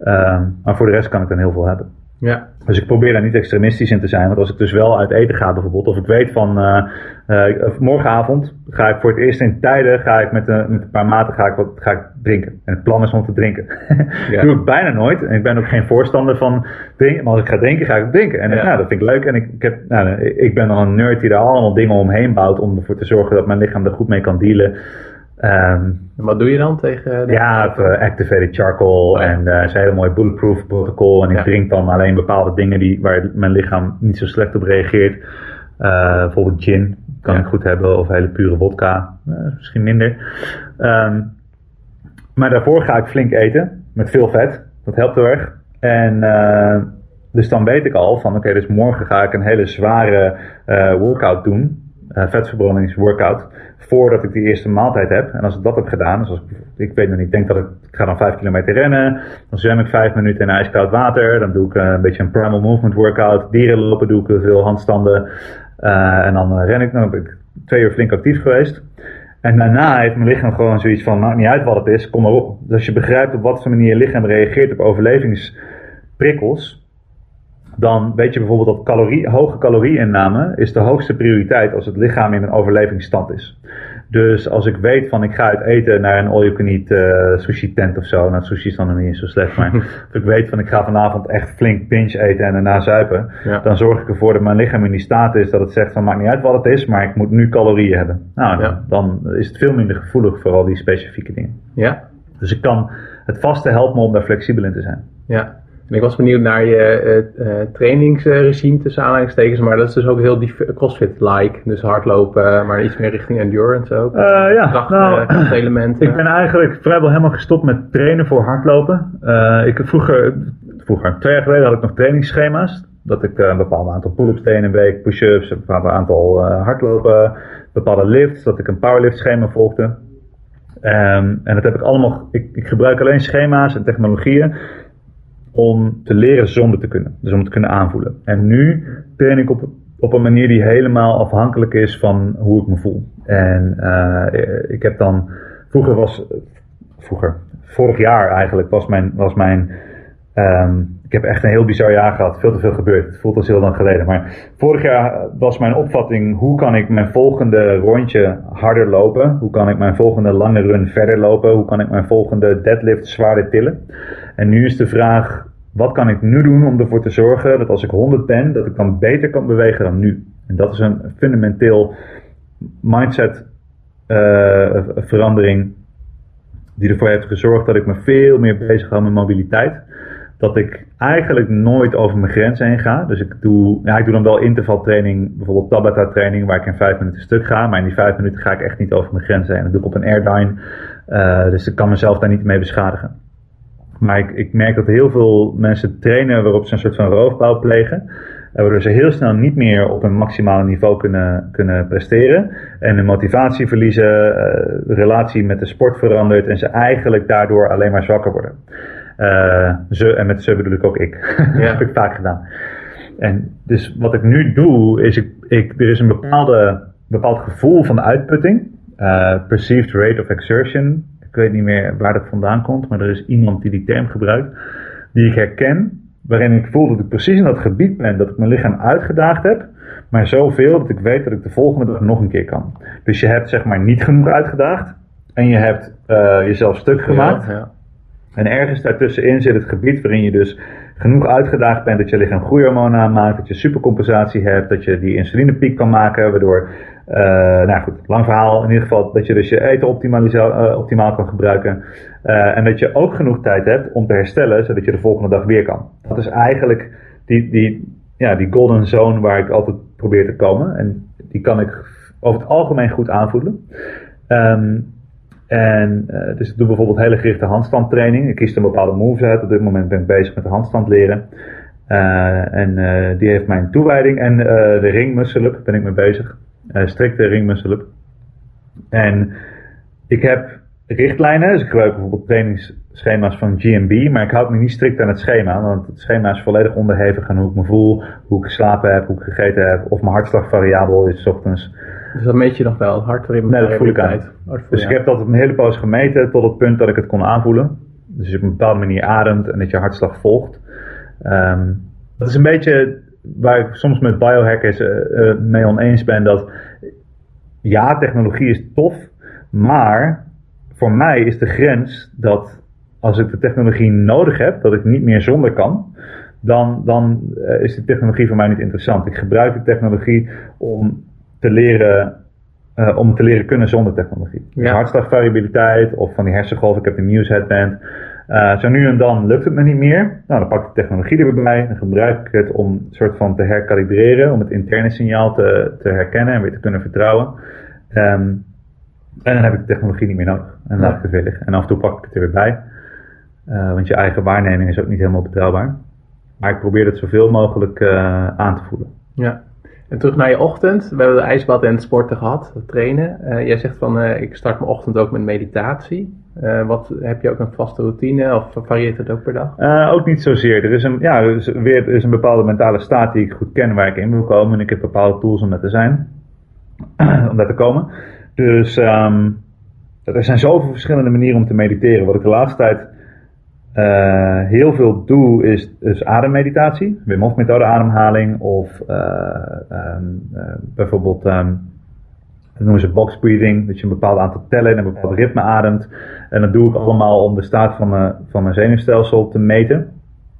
Uh, maar voor de rest kan ik dan heel veel hebben. Ja. Dus ik probeer daar niet extremistisch in te zijn. Want als ik dus wel uit eten ga bijvoorbeeld. Of ik weet van uh, uh, morgenavond ga ik voor het eerst in tijden ga ik met, een, met een paar maten ga ik wat ga ik drinken. En het plan is om te drinken. ja. doe ik bijna nooit. En ik ben ook geen voorstander van drinken. Maar als ik ga drinken, ga ik drinken. En ja. nou, dat vind ik leuk. En ik, ik, heb, nou, ik ben dan een nerd die er allemaal dingen omheen bouwt. Om ervoor te zorgen dat mijn lichaam er goed mee kan dealen. Um, wat doe je dan tegen? De ja, uh, activated charcoal oh, ja. en uh, is een hele mooi bulletproof protocol. En ik ja. drink dan alleen bepaalde dingen die, waar mijn lichaam niet zo slecht op reageert. Uh, bijvoorbeeld gin kan ja. ik goed hebben of hele pure vodka, misschien minder. Um, maar daarvoor ga ik flink eten met veel vet. Dat helpt heel erg. En dus dan weet ik al van oké, okay, dus morgen ga ik een hele zware workout doen. Vetverbrandingsworkout voordat ik die eerste maaltijd heb. En als ik dat heb gedaan, dus als ik, ik weet nog niet, ik denk dat ik, ga dan 5 kilometer rennen. Dan zwem ik 5 minuten in ijskoud water. Dan doe ik uh, een beetje een primal movement workout. Dieren lopen doe ik veel handstanden. Uh, en dan ren ik, dan ben ik twee uur flink actief geweest. En daarna heeft mijn lichaam gewoon zoiets van, maakt niet uit wat het is, kom maar op. Dus als je begrijpt op wat voor manier je lichaam reageert op overlevingsprikkels, dan weet je bijvoorbeeld dat calorie, hoge calorieinname is de hoogste prioriteit als het lichaam in een overlevingsstand is. Dus als ik weet van ik ga uit eten naar een all-you-can-eat uh, sushi tent of zo. Nou, sushi is dan nog niet zo slecht, maar als ik weet van ik ga vanavond echt flink binge eten en daarna zuipen. Ja. Dan zorg ik ervoor dat mijn lichaam in die staat is dat het zegt van maakt niet uit wat het is, maar ik moet nu calorieën hebben. Nou, Ja. dan is het veel minder gevoelig voor al die specifieke dingen. Ja, Dus ik kan, het vaste helpt me om daar flexibel in te zijn. ja. En ik was benieuwd naar je eh, eh, trainingsregime tussen aanhalingstekens, maar dat is dus ook heel CrossFit-like. Dus hardlopen, maar iets meer richting endurance ook. Eh, ja, Kracht, nou, eh, krachtelementen. Ik ben eigenlijk vrijwel helemaal gestopt met trainen voor hardlopen. Eh, ik vroeger, vroeger, twee jaar geleden had ik nog trainingsschema's. Dat ik eh, een bepaald aantal pull-ups deed in een week, push-ups, een bepaald aantal eh, hardlopen, bepaalde lifts. Dat ik een powerlift schema volgde. Ehm, en dat heb ik allemaal, ik, ik gebruik alleen schema's en technologieën om te leren zonder te kunnen. Dus om te kunnen aanvoelen. En nu train ik op, op een manier die helemaal afhankelijk is van hoe ik me voel. En eh, ik heb dan, vroeger was, vroeger, vorig jaar eigenlijk was mijn, was mijn ehm, ik heb echt een heel bizar jaar gehad. Veel te veel gebeurd. Het voelt als heel lang geleden. Maar vorig jaar was mijn opvatting: hoe kan ik mijn volgende rondje harder lopen? Hoe kan ik mijn volgende lange run verder lopen? Hoe kan ik mijn volgende deadlift zwaarder tillen? En nu is de vraag: wat kan ik nu doen om ervoor te zorgen dat als ik 100 ben, dat ik dan beter kan bewegen dan nu? En dat is een fundamenteel mindset eh, verandering die ervoor heeft gezorgd dat ik me veel meer bezig hou met mobiliteit. Dat ik eigenlijk nooit over mijn grens heen ga. Dus ik doe, ja, ik doe dan wel intervaltraining, bijvoorbeeld Tabata training, waar ik in vijf minuten stuk ga. Maar in die vijf minuten ga ik echt niet over mijn grens heen. Dat doe ik op een airline. Uh, dus ik kan mezelf daar niet mee beschadigen. Maar ik, ik merk dat heel veel mensen trainen waarop ze een soort van roofbouw plegen. Waardoor ze heel snel niet meer op een maximale niveau kunnen, kunnen presteren. En hun motivatie verliezen, uh, de relatie met de sport verandert. En ze eigenlijk daardoor alleen maar zwakker worden. Uh, ze, en met ze bedoel ik ook ik. Ja. dat heb ik vaak gedaan. En dus wat ik nu doe, is ik, ik, er is een bepaalde, bepaald gevoel van uitputting. Uh, perceived rate of exertion. Ik weet niet meer waar dat vandaan komt, maar er is iemand die die term gebruikt. Die ik herken, waarin ik voel dat ik precies in dat gebied ben, dat ik mijn lichaam uitgedaagd heb. Maar zoveel dat ik weet dat ik de volgende dag nog een keer kan. Dus je hebt zeg maar niet genoeg uitgedaagd. En je hebt uh, jezelf stuk gemaakt. Ja, ja. En ergens daartussenin zit het gebied waarin je dus genoeg uitgedaagd bent dat je lichaam groeihormonen aanmaakt, dat je supercompensatie hebt, dat je die insulinepiek kan maken, waardoor, uh, nou goed, lang verhaal, in ieder geval dat je dus je eten optimaal, uh, optimaal kan gebruiken. Uh, en dat je ook genoeg tijd hebt om te herstellen, zodat je de volgende dag weer kan. Dat is eigenlijk die, die, ja, die golden zone waar ik altijd probeer te komen. En die kan ik over het algemeen goed aanvoelen. Um, en dus ik doe bijvoorbeeld hele gerichte handstandtraining. Ik kies een bepaalde moves uit. Op dit moment ben ik bezig met de handstand leren. En die heeft mijn toewijding. En de ring muscle up ben ik mee bezig. Strikte ring muscle up. En ik heb richtlijnen. Dus ik gebruik bijvoorbeeld trainingsschema's van GMB. Maar ik houd me niet strikt aan het schema. Want het schema is volledig onderhevig aan hoe ik me voel. Hoe ik geslapen heb. Hoe ik gegeten heb. Of mijn hartslag variabel is 's ochtends. Dus dat meet je nog wel, hart Nee, dat voel ik aan. Dus ik heb dat op een hele poos gemeten tot het punt dat ik het kon aanvoelen. Dus je op een bepaalde manier ademt en dat je hartslag volgt. Um, dat is een beetje waar ik soms met biohackers uh, uh, mee oneens ben. Dat ja, technologie is tof, maar voor mij is de grens dat als ik de technologie nodig heb, dat ik niet meer zonder kan. Dan, dan uh, is de technologie voor mij niet interessant. Ik gebruik de technologie om te leren, uh, om te leren kunnen zonder technologie. Ja. Dus hartslagvariabiliteit of van die hersengolf. Ik heb de Muse headband. Uh, zo nu en dan lukt het me niet meer. Nou, dan pak ik de technologie er weer bij. Dan gebruik ik het om een soort van te herkalibreren. Om het interne signaal te, te herkennen en weer te kunnen vertrouwen. Um, en dan heb ik de technologie niet meer nodig. En dan laat ik het weer liggen. En af en toe pak ik het er weer bij. Uh, want je eigen waarneming is ook niet helemaal betrouwbaar. Maar ik probeer het zoveel mogelijk uh, aan te voelen. Ja. En terug naar je ochtend. We hebben de ijsbad en sporten gehad, trainen. Uh, jij zegt van, uh, ik start mijn ochtend ook met meditatie. Uh, wat, heb je ook een vaste routine of varieert het ook per dag? ook niet zozeer. Er is, een, ja, er, is weer, er is een bepaalde mentale staat die ik goed ken waar ik in wil komen. En ik heb bepaalde tools om daar te zijn. om daar te komen. Dus ehm, er zijn zoveel verschillende manieren om te mediteren. Wat ik de laatste tijd uh, heel veel doe is, is ademmeditatie. Wim Hof methode ademhaling. Of uh, um, uh, bijvoorbeeld, um, noemen ze box breathing. Dat je een bepaald aantal tellen en een bepaald ritme ademt. En dat doe ik allemaal om de staat van mijn, van mijn zenuwstelsel te meten.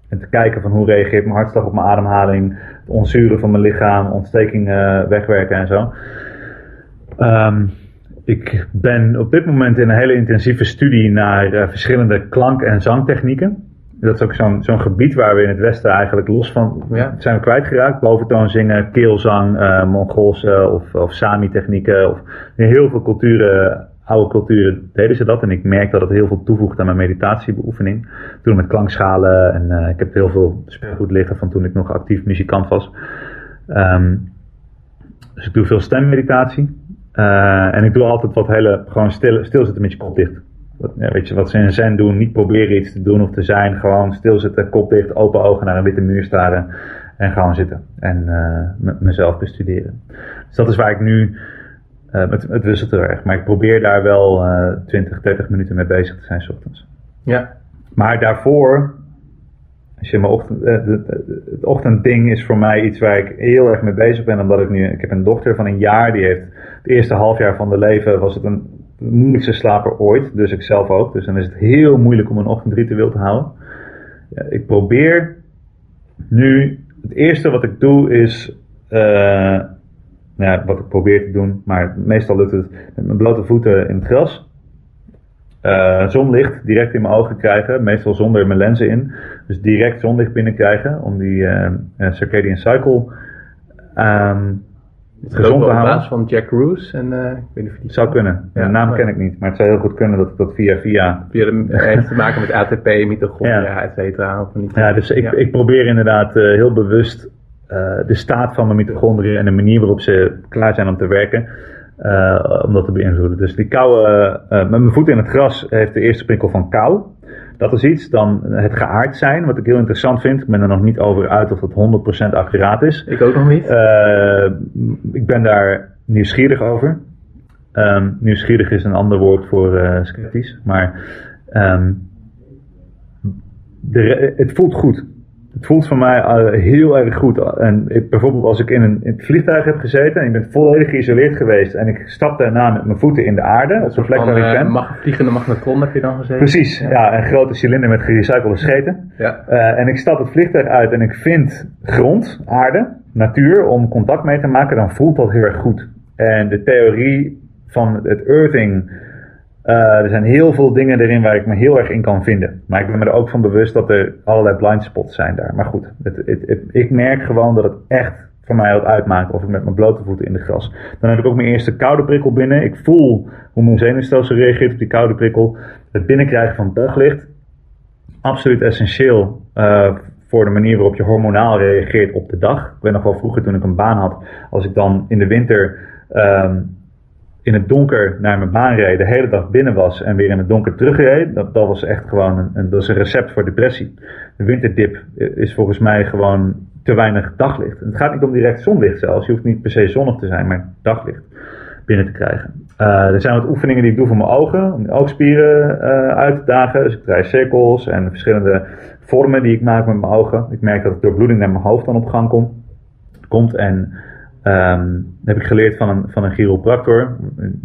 En te kijken van hoe reageert mijn hartslag op mijn ademhaling. Het onzuren van mijn lichaam, ontstekingen wegwerken en zo. Um, ik ben op dit moment in een hele intensieve studie naar uh, verschillende klank- en zangtechnieken. Dat is ook zo'n zo'n gebied waar we in het Westen eigenlijk los van zijn we kwijtgeraakt. Boventoon zingen, keelzang, uh, Mongoolse of, of Sami-technieken. Of in heel veel culturen, oude culturen, deden ze dat. En ik merk dat het heel veel toevoegt aan mijn meditatiebeoefening. Toen met klankschalen en ik heb heel veel speelgoed liggen van toen ik nog actief muzikant was. Um, dus ik doe veel stemmeditatie. Uh, en ik doe altijd wat hele, gewoon stil, stilzitten met je kop dicht. Wat, ja, weet je, wat ze in zen doen, niet proberen iets te doen of te zijn. Gewoon stilzitten, kop dicht, open ogen naar een witte muur staren. En gewoon zitten. En uh, mezelf bestuderen. Dus dat is waar ik nu, uh, het, het wisselt heel erg. Maar ik probeer daar wel 20, 30 minuten mee bezig te zijn s ochtends. Ja. Maar daarvoor als je mijn ochtend, het ochtendding is voor mij iets waar ik heel erg mee bezig ben. Omdat ik nu, ik heb een dochter van een jaar, die heeft het eerste half jaar van de leven was het een moeilijkste slaper ooit. Dus ik zelf ook. Dus dan is het heel moeilijk om een ochtendritueel te houden. Ja, ik probeer nu, het eerste wat ik doe is, uh, nou wat ik probeer te doen, maar meestal lukt het met mijn blote voeten in het gras. Uh, zonlicht direct in mijn ogen krijgen, meestal zonder mijn lenzen in. Dus direct zonlicht binnenkrijgen om die uh, circadian cycle um, gezond te houden. van Jack Roos en uh, ik weet niet of die zou kunnen. Ja, de naam ken ik niet, maar het zou heel goed kunnen dat ik dat via via. Via de, heeft te maken met ATP, mitochondria, ja. et cetera. Ja, dus ik, ik probeer inderdaad uh, heel bewust uh, de staat van mijn mitochondriën en de manier waarop ze klaar zijn om te werken. Om dat te beïnvloeden. Dus die kou, met mijn voet in het gras heeft de eerste prikkel van kou. Dat is iets. Dan het geaard zijn, wat ik heel interessant vind. Ik ben er nog niet over uit of dat 100% accuraat is. Ik ook nog niet. Uh, ik ben daar nieuwsgierig over. Um, nieuwsgierig is een ander woord voor uh, sceptisch. Maar um, de, het voelt goed. Het voelt voor mij uh, heel erg goed. En ik, bijvoorbeeld als ik in, een, in het vliegtuig heb gezeten en ik ben volledig geïsoleerd geweest en ik stap daarna met mijn voeten in de aarde, op de plek waar ik uh, ben. Mag, vliegende magnetron heb je dan gezeten? Precies, ja, ja een grote cilinder met gerecyclede scheten. Ja. Uh, en ik stap het vliegtuig uit en ik vind grond, aarde, natuur om contact mee te maken, dan voelt dat heel erg goed. En de theorie van het earthing er zijn heel veel dingen erin waar ik me heel erg in kan vinden. Maar ik ben me er ook van bewust dat er allerlei blind spots zijn daar. Maar goed, het, het, ik merk gewoon dat het echt voor mij wat uitmaakt of ik met mijn blote voeten in de gras. Dan heb ik ook mijn eerste koude prikkel binnen. Ik voel hoe mijn zenuwstelsel reageert op die koude prikkel. Het binnenkrijgen van daglicht. Absoluut essentieel uh, voor de manier waarop je hormonaal reageert op de dag. Ik weet nog wel vroeger toen ik een baan had, als ik dan in de winter um, in het donker naar mijn baan reed, de hele dag binnen was en weer in het donker terugreed, dat, dat was echt gewoon een, een, dat is een recept voor depressie. De winterdip is volgens mij gewoon te weinig daglicht. Het gaat niet om direct zonlicht zelfs, je hoeft niet per se zonnig te zijn, maar daglicht binnen te krijgen. Uh, er zijn wat oefeningen die ik doe voor mijn ogen, om de oogspieren uh, uit te dagen. Dus ik draai cirkels en verschillende vormen die ik maak met mijn ogen. Ik merk dat de doorbloeding naar mijn hoofd dan op gang komt. komt en Um, heb ik geleerd van een, van een chiropractor.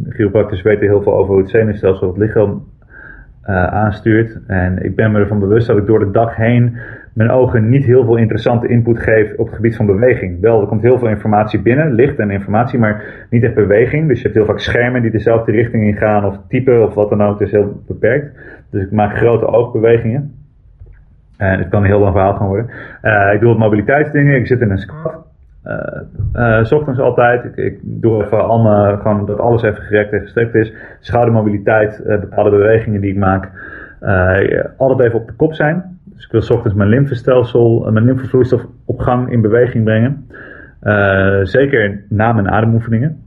Chiropractors weten heel veel over hoe het zenuwstelsel het lichaam uh, aanstuurt. En ik ben me ervan bewust dat ik door de dag heen mijn ogen niet heel veel interessante input geef op het gebied van beweging. Wel, er komt heel veel informatie binnen, licht en informatie, maar niet echt beweging. Dus je hebt heel vaak schermen die dezelfde richting in gaan of typen of wat dan ook. Dus heel beperkt. Dus ik maak grote oogbewegingen. En het kan een heel lang verhaal gaan worden. Uh, ik doe wat mobiliteitsdingen. Ik zit in een squat. Uh, s ochtends altijd. Ik, ik doe even allemaal, gewoon dat alles even gerekt en gestrekt is. Schoudermobiliteit, uh, bepaalde bewegingen die ik maak. altijd even op de kop zijn. Dus ik wil s ochtends mijn lymfestelsel, mijn lymfevloeistof op gang in beweging brengen. zeker na mijn ademoefeningen.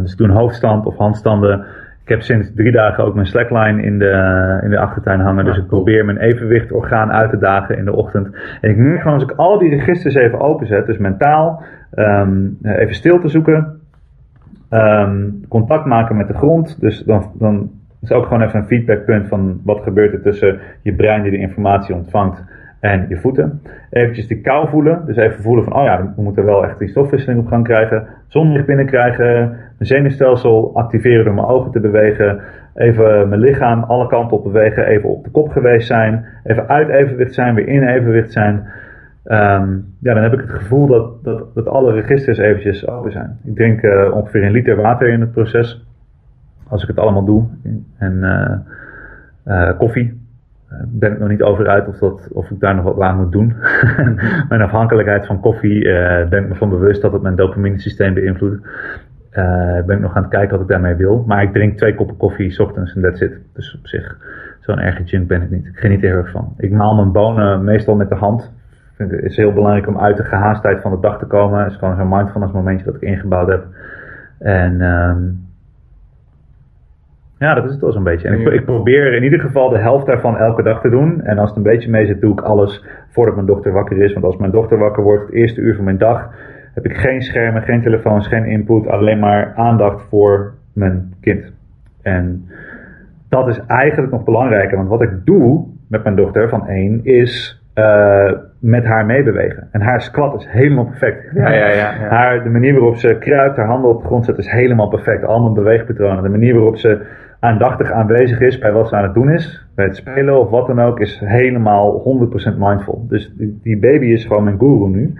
dus ik doe een hoofdstand of handstanden. Ik heb sinds drie dagen ook mijn slackline in de, in de achtertuin hangen. Dus ik probeer mijn evenwichtorgaan uit te dagen in de ochtend. En ik merk gewoon als ik al die registers even openzet, dus mentaal, um, even stil te zoeken. Ehm, contact maken met de grond. Dus dan, dan is ook gewoon even een feedbackpunt van wat gebeurt er tussen je brein die de informatie ontvangt en je voeten. Eventjes de kou voelen. Dus even voelen van, oh ja, we moeten wel echt die stofwisseling op gang krijgen. Zonlicht binnenkrijgen. Mijn zenuwstelsel activeren door mijn ogen te bewegen. Even mijn lichaam alle kanten op bewegen. Even op de kop geweest zijn. Even uit evenwicht zijn, weer in evenwicht zijn. Ehm, ja, dan heb ik het gevoel dat, dat, dat alle registers eventjes open zijn. Ik drink uh, ongeveer een liter water in het proces. Als ik het allemaal doe. En uh, koffie. ben ik nog niet over uit of, dat, of ik daar nog wat aan moet doen. mijn afhankelijkheid van koffie ben ik me van bewust dat het mijn dopamine systeem beïnvloedt. Ben ik nog aan het kijken wat ik daarmee wil. Maar ik drink twee koppen koffie s ochtends en that's it. Dus op zich, zo'n erge junk ben ik niet. Ik geniet er heel erg van. Ik maal mijn bonen meestal met de hand vind het is heel belangrijk om uit de gehaastheid van de dag te komen. Het is gewoon zo'n mindfulness momentje dat ik ingebouwd heb. En um, ja, dat is het wel zo'n beetje. En ik, ik, probeer in ieder geval de helft daarvan elke dag te doen. En als het een beetje mee zit, doe ik alles voordat mijn dochter wakker is. Want als mijn dochter wakker wordt, het eerste uur van mijn dag, heb ik geen schermen, geen telefoons, geen input. Alleen maar aandacht voor mijn kind. En dat is eigenlijk nog belangrijker. Want wat ik doe met mijn dochter van één is uh, met haar meebewegen. En haar squat is helemaal perfect. Ja, ja, ja. Haar, de manier waarop ze kruipt, haar handen op de grond zet, is helemaal perfect. Allemaal beweegpatronen. De manier waarop ze aandachtig aanwezig is bij wat ze aan het doen is, bij het spelen of wat dan ook, is helemaal 100% mindful. Dus die, die baby is gewoon mijn guru nu.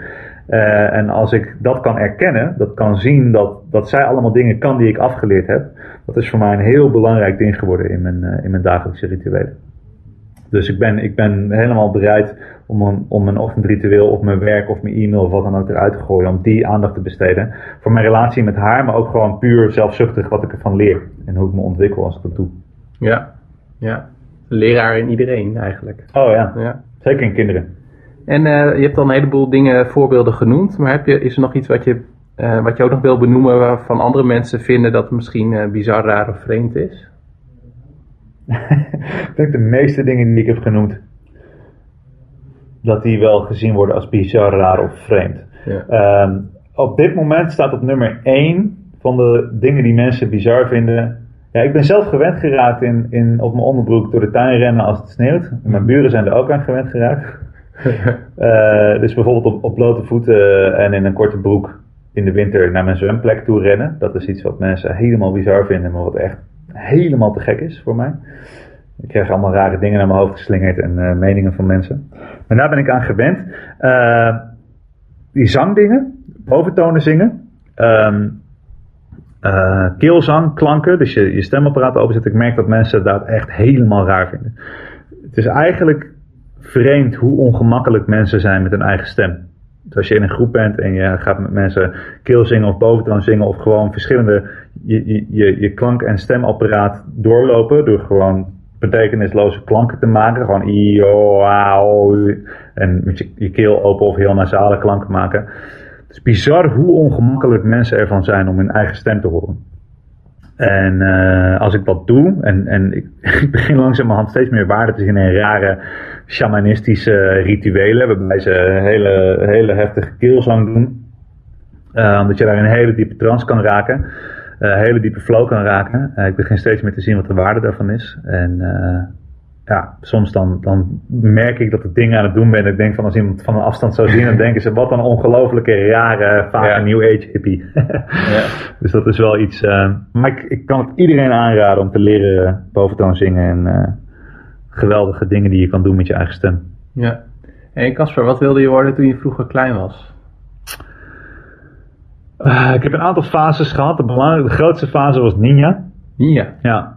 Uh, en als ik dat kan erkennen, dat kan zien dat, dat zij allemaal dingen kan die ik afgeleerd heb, dat is voor mij een heel belangrijk ding geworden in mijn, uh, in mijn dagelijkse rituelen. Dus ik ben, ik ben helemaal bereid om een, om een ochtendritueel of mijn werk of mijn e-mail of wat dan ook eruit te gooien. Om die aandacht te besteden. Voor mijn relatie met haar, maar ook gewoon puur zelfzuchtig wat ik ervan leer. En hoe ik me ontwikkel als ik dat doe. Ja, ja. Leraar in iedereen eigenlijk. Oh ja, ja. zeker in kinderen. En uh, je hebt al een heleboel dingen, voorbeelden genoemd. Maar heb je, is er nog iets wat je, uh, wat je ook nog wil benoemen waarvan andere mensen vinden dat het misschien uh, bizar, raar of vreemd is? ik denk de meeste dingen die ik heb genoemd, dat die wel gezien worden als bizar, raar of vreemd. Ja. Um, op dit moment staat op nummer 1 van de dingen die mensen bizar vinden. Ja, ik ben zelf gewend geraakt in, in, op mijn onderbroek door de tuin rennen als het sneeuwt. mijn buren zijn er ook aan gewend geraakt. Uh, dus bijvoorbeeld op, blote voeten en in een korte broek in de winter naar mijn zwemplek toe rennen. Dat is iets wat mensen helemaal bizar vinden, maar wat echt helemaal te gek is voor mij. Ik krijg allemaal rare dingen naar mijn hoofd geslingerd en uh, meningen van mensen. Maar daar ben ik aan gewend. Die zangdingen, boventonen zingen, um, keelzang, klanken, dus je, je stemapparaat openzet. Ik merk dat mensen dat echt helemaal raar vinden. Het is eigenlijk vreemd hoe ongemakkelijk mensen zijn met hun eigen stem. Dus als je in een groep bent en je gaat met mensen keel zingen of boventoon zingen of gewoon verschillende je, je, je klank- en stemapparaat doorlopen door gewoon betekenisloze klanken te maken. Gewoon i, o, a, o, en met je, je keel open of heel nasale klanken maken. Het is bizar hoe ongemakkelijk mensen ervan zijn om hun eigen stem te horen. En uh, als ik dat doe, en, en ik, ik begin langzamerhand steeds meer waarde te zien in rare shamanistische rituelen, waarbij ze hele, hele heftige keelzang doen. Uh, omdat je daar een hele diepe trance kan raken. Uh, hele diepe flow kan raken. Ik begin steeds meer te zien wat de waarde daarvan is. En ja, soms dan, dan merk ik dat ik dingen aan het doen ben. Ik denk van als iemand van een afstand zou zien, dan denken ze wat een ongelofelijke rare, vage ja. new age hippie. ja. Dus dat is wel iets. maar ik, ik kan het iedereen aanraden om te leren boventoon zingen en geweldige dingen die je kan doen met je eigen stem. Ja. En Casper, wat wilde je worden toen je vroeger klein was? Uh, ik heb een aantal fases gehad. De, belangrijke, de grootste fase was ninja. Ninja? Ja.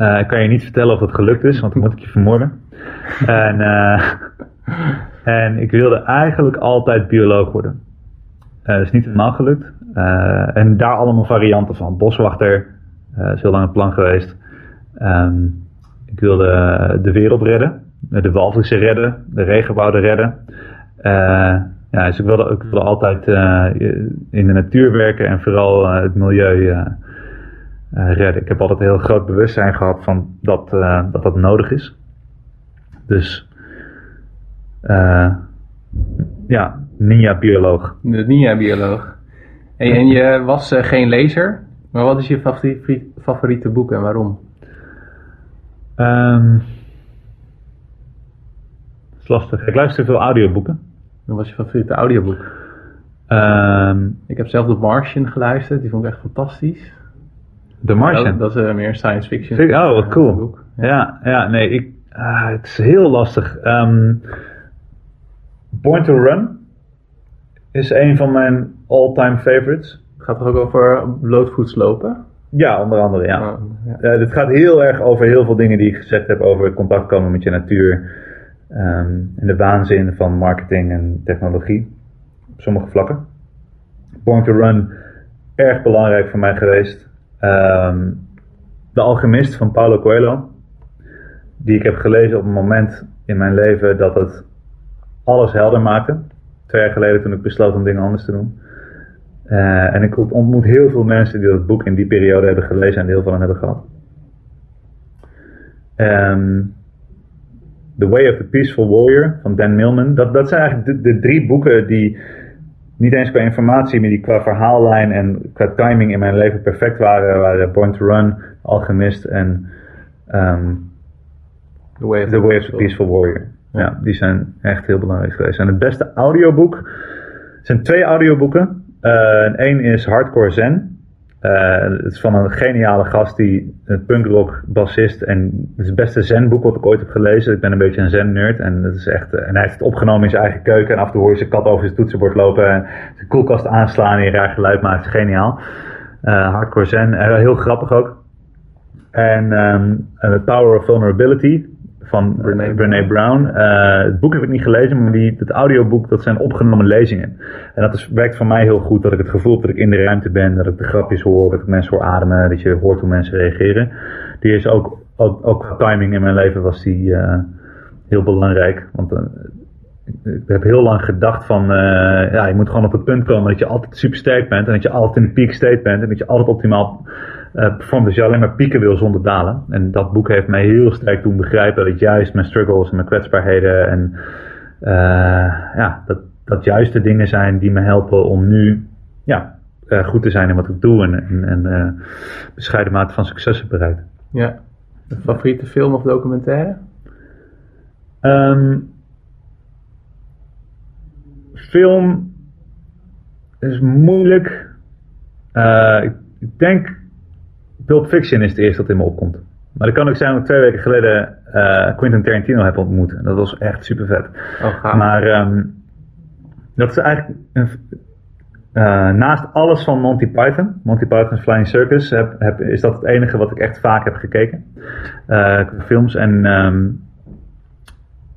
Uh, ik kan je niet vertellen of dat gelukt is, want dan moet ik je vermoorden. en, uh, en ik wilde eigenlijk altijd bioloog worden. dat is niet helemaal gelukt. en daar allemaal varianten van. Boswachter, is heel lang een plan geweest. Um, ik wilde de wereld redden, de walvissen redden, de regenwouden redden. Ja, dus ik wilde, ik wilde altijd in de natuur werken en vooral het milieu redden. Ik heb altijd een heel groot bewustzijn gehad van dat dat, dat nodig is. Dus ja, ninja-bioloog. De ninja-bioloog. En, en je was uh, geen lezer, maar wat is je favoriete, favoriete boek en waarom? Um, dat is lastig. Ik luister veel audioboeken. Wat was je favoriete audioboek? Um, ik heb zelf The Martian geluisterd, die vond ik echt fantastisch. The Martian? Dat, dat is uh, meer science fiction. Oh, wat cool. Ja. ja, ja, nee, ik, uh, het is heel lastig. Um, Born to Run is een van mijn all-time favorites. Gaat het ook over blootvoets lopen? Ja, onder andere, ja. Oh, ja. Uh, dit gaat heel erg over heel veel dingen die ik gezegd heb over contact komen met je natuur. Um, en de waanzin van marketing en technologie. Op sommige vlakken. Born to Run, erg belangrijk voor mij geweest. Um, de Alchemist van Paulo Coelho. Die ik heb gelezen op een moment in mijn leven dat het alles helder maakte. Twee jaar geleden toen ik besloot om dingen anders te doen. Uh, en ik ontmoet heel veel mensen die dat boek in die periode hebben gelezen en heel veel hebben gehad. Um, the Way of the Peaceful Warrior van Dan Millman. Dat, dat zijn eigenlijk de, drie boeken die niet eens qua informatie, maar die qua verhaallijn en qua timing in mijn leven perfect waren. Waren Born to Run, Alchemist en um, The Way of the, Way of the Peaceful Warrior. Ja. ja, die zijn echt heel belangrijk geweest. En het beste audioboek zijn twee audioboeken. Uh, Eén is Hardcore Zen. Uh, het is van een geniale gast die een punkrock bassist en het is het beste zenboek wat ik ooit heb gelezen. Ik ben een beetje een zen nerd en dat is echt en hij heeft het opgenomen in zijn eigen keuken en af en toe hoor je zijn kat over zijn toetsenbord lopen en zijn koelkast aanslaan en een raar geluid maakt. Het is geniaal. Uh, hardcore zen, heel grappig ook. En The Power of Vulnerability van Brene, Brown. Uh, het boek heb ik niet gelezen, maar die, het audioboek, dat zijn opgenomen lezingen. En dat is, werkt voor mij heel goed, dat ik het gevoel heb dat ik in de ruimte ben, dat ik de grapjes hoor, dat ik mensen hoor ademen, dat je hoort hoe mensen reageren. Die is ook, ook, timing in mijn leven was die uh, heel belangrijk. Want uh, ik heb heel lang gedacht van, ja, je moet gewoon op het punt komen dat je altijd super sterk bent en dat je altijd in de peak state bent en dat je altijd optimaal uh, performt. Dus je alleen maar pieken wil zonder dalen. En dat boek heeft mij heel sterk doen begrijpen dat juist mijn struggles en mijn kwetsbaarheden en uh, ja, dat, dat juist de dingen zijn die me helpen om nu ja, uh, goed te zijn in wat ik doe en, en, en bescheiden mate van succes te bereiken. Ja. Een favoriete film of documentaire? Um, film is moeilijk. Ik denk Pulp Fiction is het eerste wat in me opkomt. Maar dat kan ook zijn dat ik twee weken geleden uh, Quentin Tarantino heb ontmoet. En dat was echt super vet. Oh, maar um, dat is eigenlijk een, uh, naast alles van Monty Python, Monty Python's Flying Circus, heb, heb, is dat het enige wat ik echt vaak heb gekeken. Uh, films en um,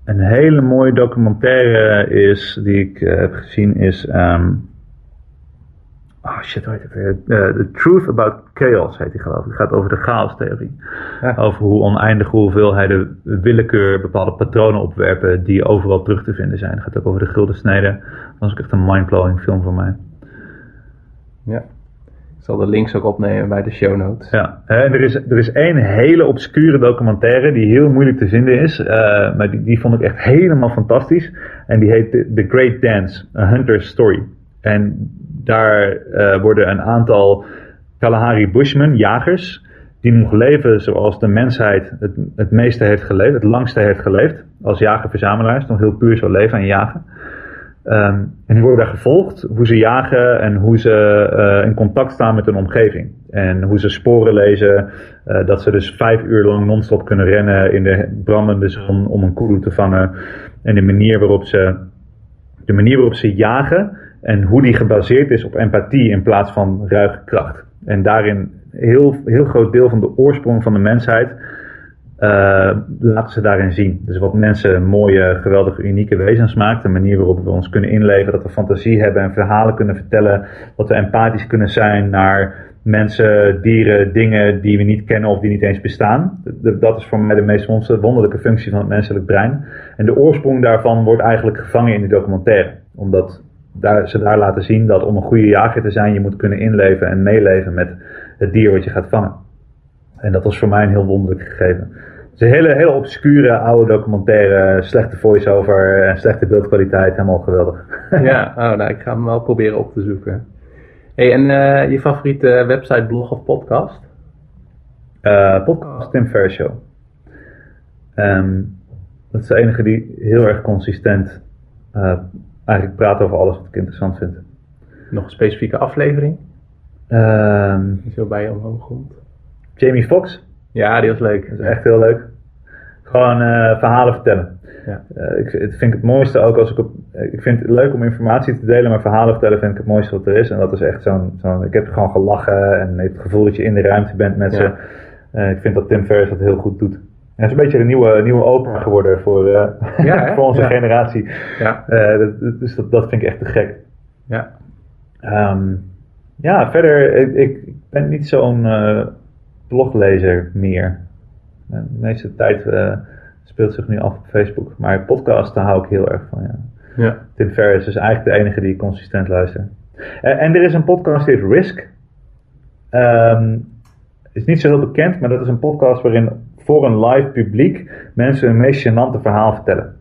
een hele mooie documentaire is, die ik heb gezien, is um, Oh shit, hoe heet het weer? Uh, the Truth About Chaos heet die geloof ik. Het gaat over de chaos-theorie. Ja. Over hoe oneindig hoeveelheden willekeur bepaalde patronen opwerpen die overal terug te vinden zijn. Het gaat ook over de gulden snijden. Dat was ook echt een mindblowing film voor mij. Ja. Ik zal de links ook opnemen bij de show notes. Ja, en er is, er is één hele obscure documentaire die heel moeilijk te vinden is. Uh, maar die, die vond ik echt helemaal fantastisch. En die heet The Great Dance, A Hunter's Story. En daar uh, worden een aantal Kalahari Bushmen, jagers, die nog leven zoals de mensheid het, het meeste heeft geleefd, het langste heeft geleefd, als jager-verzamelaars, nog heel puur zo leven en jagen. Um, en die worden daar gevolgd, hoe ze jagen en hoe ze uh, in contact staan met hun omgeving. En hoe ze sporen lezen, uh, dat ze dus vijf uur lang non-stop kunnen rennen in de brandende zon om een koeloe te vangen. En de manier waarop ze, de manier waarop ze jagen, en hoe die gebaseerd is op empathie in plaats van ruige kracht. En daarin heel, heel groot deel van de oorsprong van de mensheid uh, laten ze daarin zien. Dus wat mensen mooie, geweldige, unieke wezens maakt. De manier waarop we ons kunnen inleven, dat we fantasie hebben en verhalen kunnen vertellen. Dat we empathisch kunnen zijn naar mensen, dieren, dingen die we niet kennen of die niet eens bestaan. Dat is voor mij de meest wonderlijke functie van het menselijk brein. En de oorsprong daarvan wordt eigenlijk gevangen in die documentaire. Omdat daar, ze daar laten zien dat om een goede jager te zijn, je moet kunnen inleven en meeleven met het dier wat je gaat vangen. En dat was voor mij een heel wonderlijk gegeven. Het is een hele, hele obscure oude documentaire, slechte voice-over en slechte beeldkwaliteit, helemaal geweldig. ja, oh, nou, ik ga hem wel proberen op te zoeken. Hey, en eh, je favoriete website, blog of podcast? Uh, podcast Tim Ferriss Show. Ehm, dat is de enige die heel erg consistent uh, eigenlijk praat over alles wat ik interessant vind. Nog een specifieke aflevering? Um, die zo bij je omhoog komt. Jamie Foxx. Ja, die was leuk. Dat is echt heel leuk. Gewoon uh, verhalen vertellen. Ja. Uh, ik vind het mooiste ook als ik op. Ik vind het leuk om informatie te delen, maar verhalen vertellen vind ik het mooiste wat er is. En dat is echt zo'n. ik heb gewoon gelachen en het gevoel dat je in de ruimte bent met ze. Uh, ik vind dat Tim Ferriss dat heel goed doet. En het is een beetje een nieuwe, nieuwe open geworden voor, ja, voor onze ja. generatie. Ja. Dat, dus dat, dat vind ik echt te gek. Ja. Um, ja, verder, ik, ik ben niet zo'n bloglezer meer. De meeste tijd speelt zich nu af op Facebook. Maar podcasten hou ik heel erg van. Ja. Ja. Tim Ferriss is eigenlijk de enige die ik consistent luister. En, en er is een podcast die heet Risk. Um, is niet zo heel bekend, maar dat is een podcast waarin voor een live publiek mensen hun meest verhaal vertellen.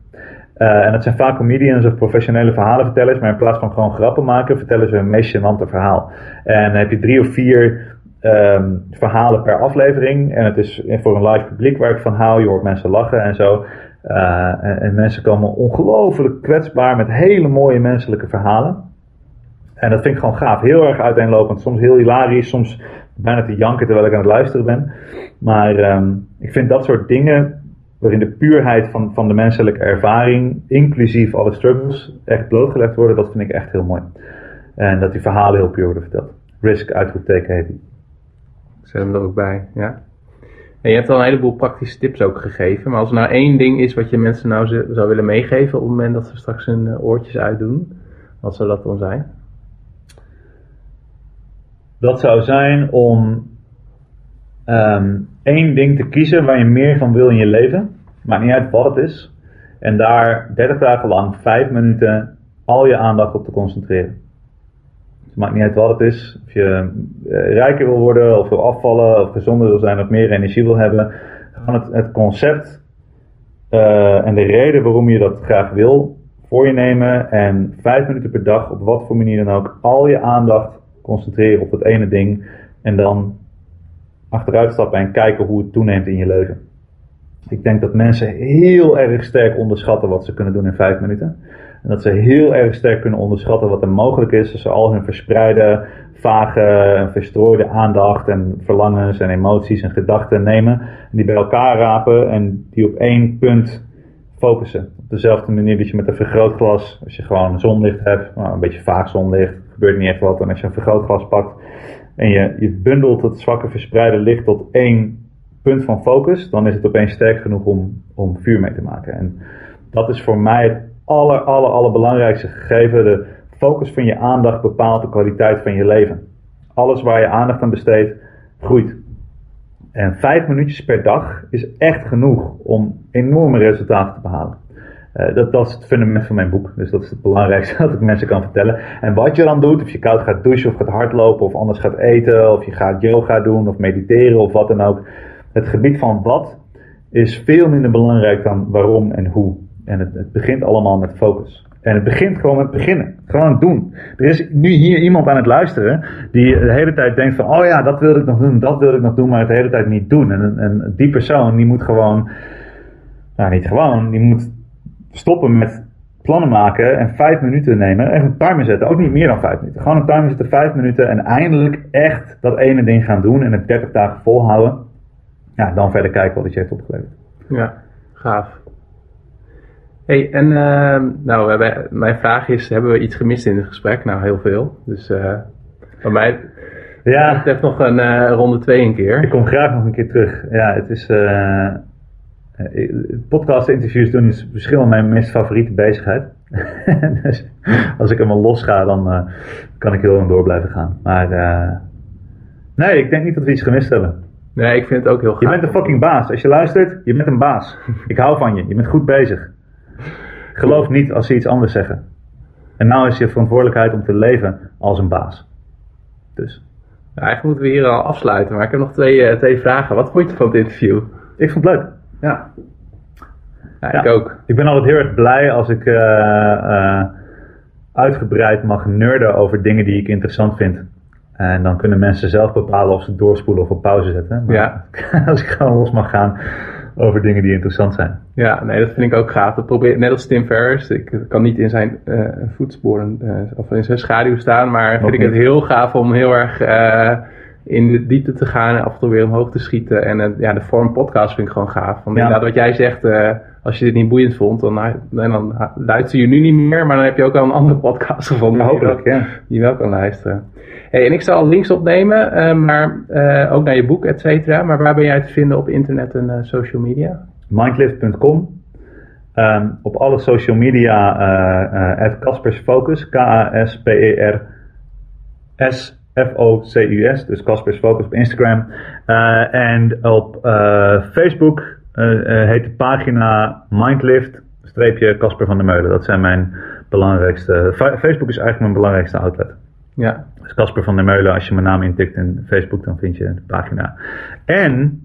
Uh, en dat zijn vaak comedians of professionele verhalenvertellers, maar in plaats van gewoon grappen maken, vertellen ze hun meest verhaal. En dan heb je drie of vier um, verhalen per aflevering. En het is voor een live publiek waar ik van hou. Je hoort mensen lachen en zo. Uh, en, en, mensen komen ongelooflijk kwetsbaar met hele mooie menselijke verhalen. En dat vind ik gewoon gaaf. Heel erg uiteenlopend. Soms heel hilarisch, soms bijna te janken terwijl ik aan het luisteren ben. Maar um, ik vind dat soort dingen waarin de puurheid van, van de menselijke ervaring, inclusief alle struggles, echt blootgelegd worden, dat vind ik echt heel mooi. En dat die verhalen heel puur worden verteld. Risk, uitroepteken heet die. Zet hem er ook bij, ja. En je hebt al een heleboel praktische tips ook gegeven. Maar als er nou één ding is wat je mensen nou zou willen meegeven op het moment dat ze straks hun uh, oortjes uitdoen, wat zou dat dan zijn? Dat zou zijn om um, één ding te kiezen waar je meer van wil in je leven. Maakt niet uit wat het is. En daar 30 dagen lang 5 minuten al je aandacht op te concentreren. Het maakt niet uit wat het is. Of je uh, rijker wil worden, of wil afvallen, of gezonder wil zijn, of meer energie wil hebben. Gewoon het, het concept uh, en de reden waarom je dat graag wil voor je nemen. En vijf minuten per dag, op wat voor manier dan ook, al je aandacht concentreren op dat ene ding. En dan achteruit stappen en kijken hoe het toeneemt in je leven. Ik denk dat mensen heel erg sterk onderschatten wat ze kunnen doen in vijf minuten. En dat ze heel erg sterk kunnen onderschatten wat er mogelijk is als ze al hun verspreide, vage en verstrooide aandacht en verlangens en emoties en gedachten nemen. En die bij elkaar rapen en die op één punt focussen. Op dezelfde manier dat je met een vergrootglas, als je gewoon zonlicht hebt, nou, een beetje vaag zonlicht, gebeurt niet echt wat. En als je een vergrootglas pakt en je, je bundelt het zwakke verspreide licht tot één punt van focus, dan is het opeens sterk genoeg om, om vuur mee te maken. En dat is voor mij het aller, aller, allerbelangrijkste gegeven. De focus van je aandacht bepaalt de kwaliteit van je leven. Alles waar je aandacht aan besteedt, groeit. En vijf minuutjes per dag is echt genoeg om enorme resultaten te behalen. Uh, dat, dat is het fundament van mijn boek. Dus dat is het belangrijkste dat ik mensen kan vertellen. En wat je dan doet, of je koud gaat douchen of gaat hardlopen of anders gaat eten of je gaat yoga doen of mediteren of wat dan ook. Het gebied van wat is veel minder belangrijk dan waarom en hoe. En het, het begint allemaal met focus. En het begint gewoon met beginnen. Gewoon doen. Er is nu hier iemand aan het luisteren die de hele tijd denkt van, oh ja, dat wilde ik nog doen, dat wilde ik nog doen, maar het de hele tijd niet doen. En, en die persoon die moet gewoon, nou niet gewoon, die moet stoppen met plannen maken en vijf minuten nemen en een timer zetten. Ook niet meer dan vijf minuten. Gewoon een timer zetten, vijf minuten en eindelijk echt dat ene ding gaan doen en het 30 dagen volhouden. Ja, dan verder kijken wat het je heeft opgeleverd. Ja, gaaf. Hey, en uh, nou, mijn vraag is, hebben we iets gemist in het gesprek? Nou, heel veel. Dus uh, bij mij ja. het heeft nog een uh, ronde twee een keer. Ik kom graag nog een keer terug. Ja, het is... Uh, podcast interviews doen is misschien mijn meest favoriete bezigheid. dus als ik helemaal los ga, dan kan ik heel lang door blijven gaan. Maar nee, ik denk niet dat we iets gemist hebben. Nee, ik vind het ook heel gaaf. Je bent een fucking baas. Als je luistert, je bent een baas. Ik hou van je. Je bent goed bezig. Geloof niet als ze iets anders zeggen. En nou is je verantwoordelijkheid om te leven als een baas. Dus. Ja, eigenlijk moeten we hier al afsluiten, maar ik heb nog twee, uh, twee vragen. Wat vond je van het interview? Ik vond het leuk. Ja. ja ik ook. Ik ben altijd heel erg blij als ik uh, uh, uitgebreid mag nerden over dingen die ik interessant vind. En dan kunnen mensen zelf bepalen of ze doorspoelen of op pauze zetten. Maar Ja. als ik gewoon los mag gaan over dingen die interessant zijn. Ja, nee, dat vind ik ook gaaf. Dat probeer, net als Tim Ferriss. Ik kan niet in zijn eh, voetsporen eh, of in zijn schaduw staan, maar vind ik het heel gaaf om heel erg eh, in de diepte te gaan en af en toe weer omhoog te schieten. En eh, ja, de vorm podcast vind ik gewoon gaaf. Want Ja. inderdaad, wat jij zegt, eh, als je dit niet boeiend vond, dan, dan, dan luister je nu niet meer, maar dan heb je ook al een andere podcast gevonden. hopelijk, wel- ja. die je wel kan luisteren. Hey, en ik zal links opnemen, eh, maar eh, ook naar je boek, et cetera. Maar waar ben jij te vinden op internet en eh, social media? Mindlift.com. Ehm, op alle social media, eh eh Caspers Focus, dus Caspers Focus op Instagram. Eh, en op eh, Facebook eh, heet de pagina Mindlift, streepje Casper van der Meulen. Dat zijn mijn belangrijkste, Fa- Facebook is eigenlijk mijn belangrijkste outlet. Ja, Dus Casper van der Meulen, als je mijn naam intikt in Facebook, dan vind je de pagina. En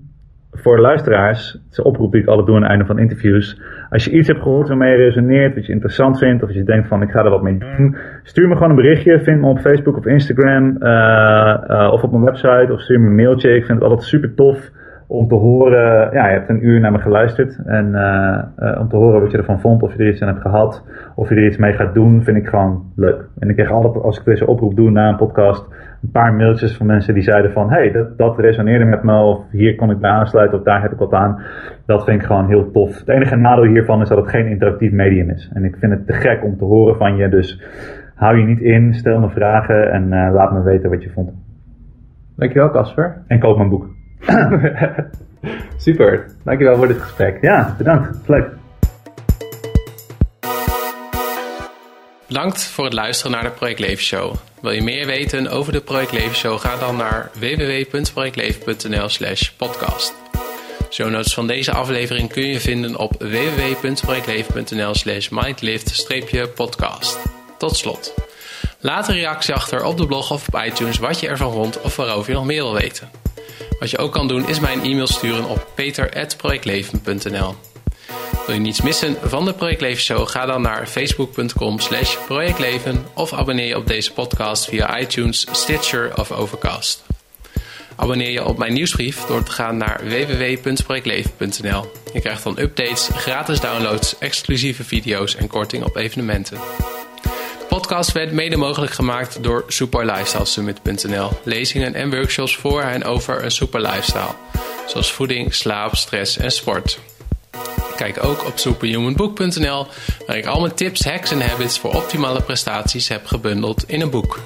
voor luisteraars, het is een oproep die ik altijd doe aan het einde van interviews. Als je iets hebt gehoord waarmee je resoneert, wat je interessant vindt, of je denkt van ik ga er wat mee doen, stuur me gewoon een berichtje. Vind me op Facebook of Instagram, eh, eh, of op mijn website, of stuur me een mailtje. Ik vind het altijd super tof om te horen, ja, je hebt een uur naar me geluisterd. En eh, om te horen wat je ervan vond, of je er iets aan hebt gehad, of je er iets mee gaat doen, vind ik gewoon leuk. En ik kreeg altijd, als ik deze oproep doe na een podcast, een paar mailtjes van mensen die zeiden van, hey, dat, dat resoneerde met me, of hier kon ik bij aansluiten, of daar heb ik wat aan. Dat vind ik gewoon heel tof. Het enige nadeel hiervan is dat het geen interactief medium is. En ik vind het te gek om te horen van je, dus hou je niet in, stel me vragen en eh, laat me weten wat je vond. dankjewel Casper. En koop mijn boek. Super, dankjewel voor dit gesprek. Ja, bedankt. Leuk. Bedankt voor het luisteren naar de Project Leven Show. Wil je meer weten over de Project Leven Show? Ga dan naar www.projectleven.nl slash podcast. Show notes van deze aflevering kun je vinden op www.projectleven.nl slash mindlift-podcast. Tot slot. Laat een reactie achter op de blog of op iTunes wat je ervan vond of waarover je nog meer wil weten. Wat je ook kan doen is mij een e-mail sturen op peter.projectleven.nl wil je niets missen van de Project Leven Show? Ga dan naar facebook.com slash projectleven of abonneer je op deze podcast via iTunes, Stitcher of Overcast. Abonneer je op mijn nieuwsbrief door te gaan naar www.projectleven.nl. Je krijgt dan updates, gratis downloads, exclusieve video's en korting op evenementen. Podcast werd mede mogelijk gemaakt door superlifestylesummit.nl. Lezingen en workshops voor en over een super lifestyle, zoals voeding, slaap, stress en sport. Kijk ook op superhumanbook.nl, waar ik al mijn tips, hacks en habits voor optimale prestaties heb gebundeld in een boek.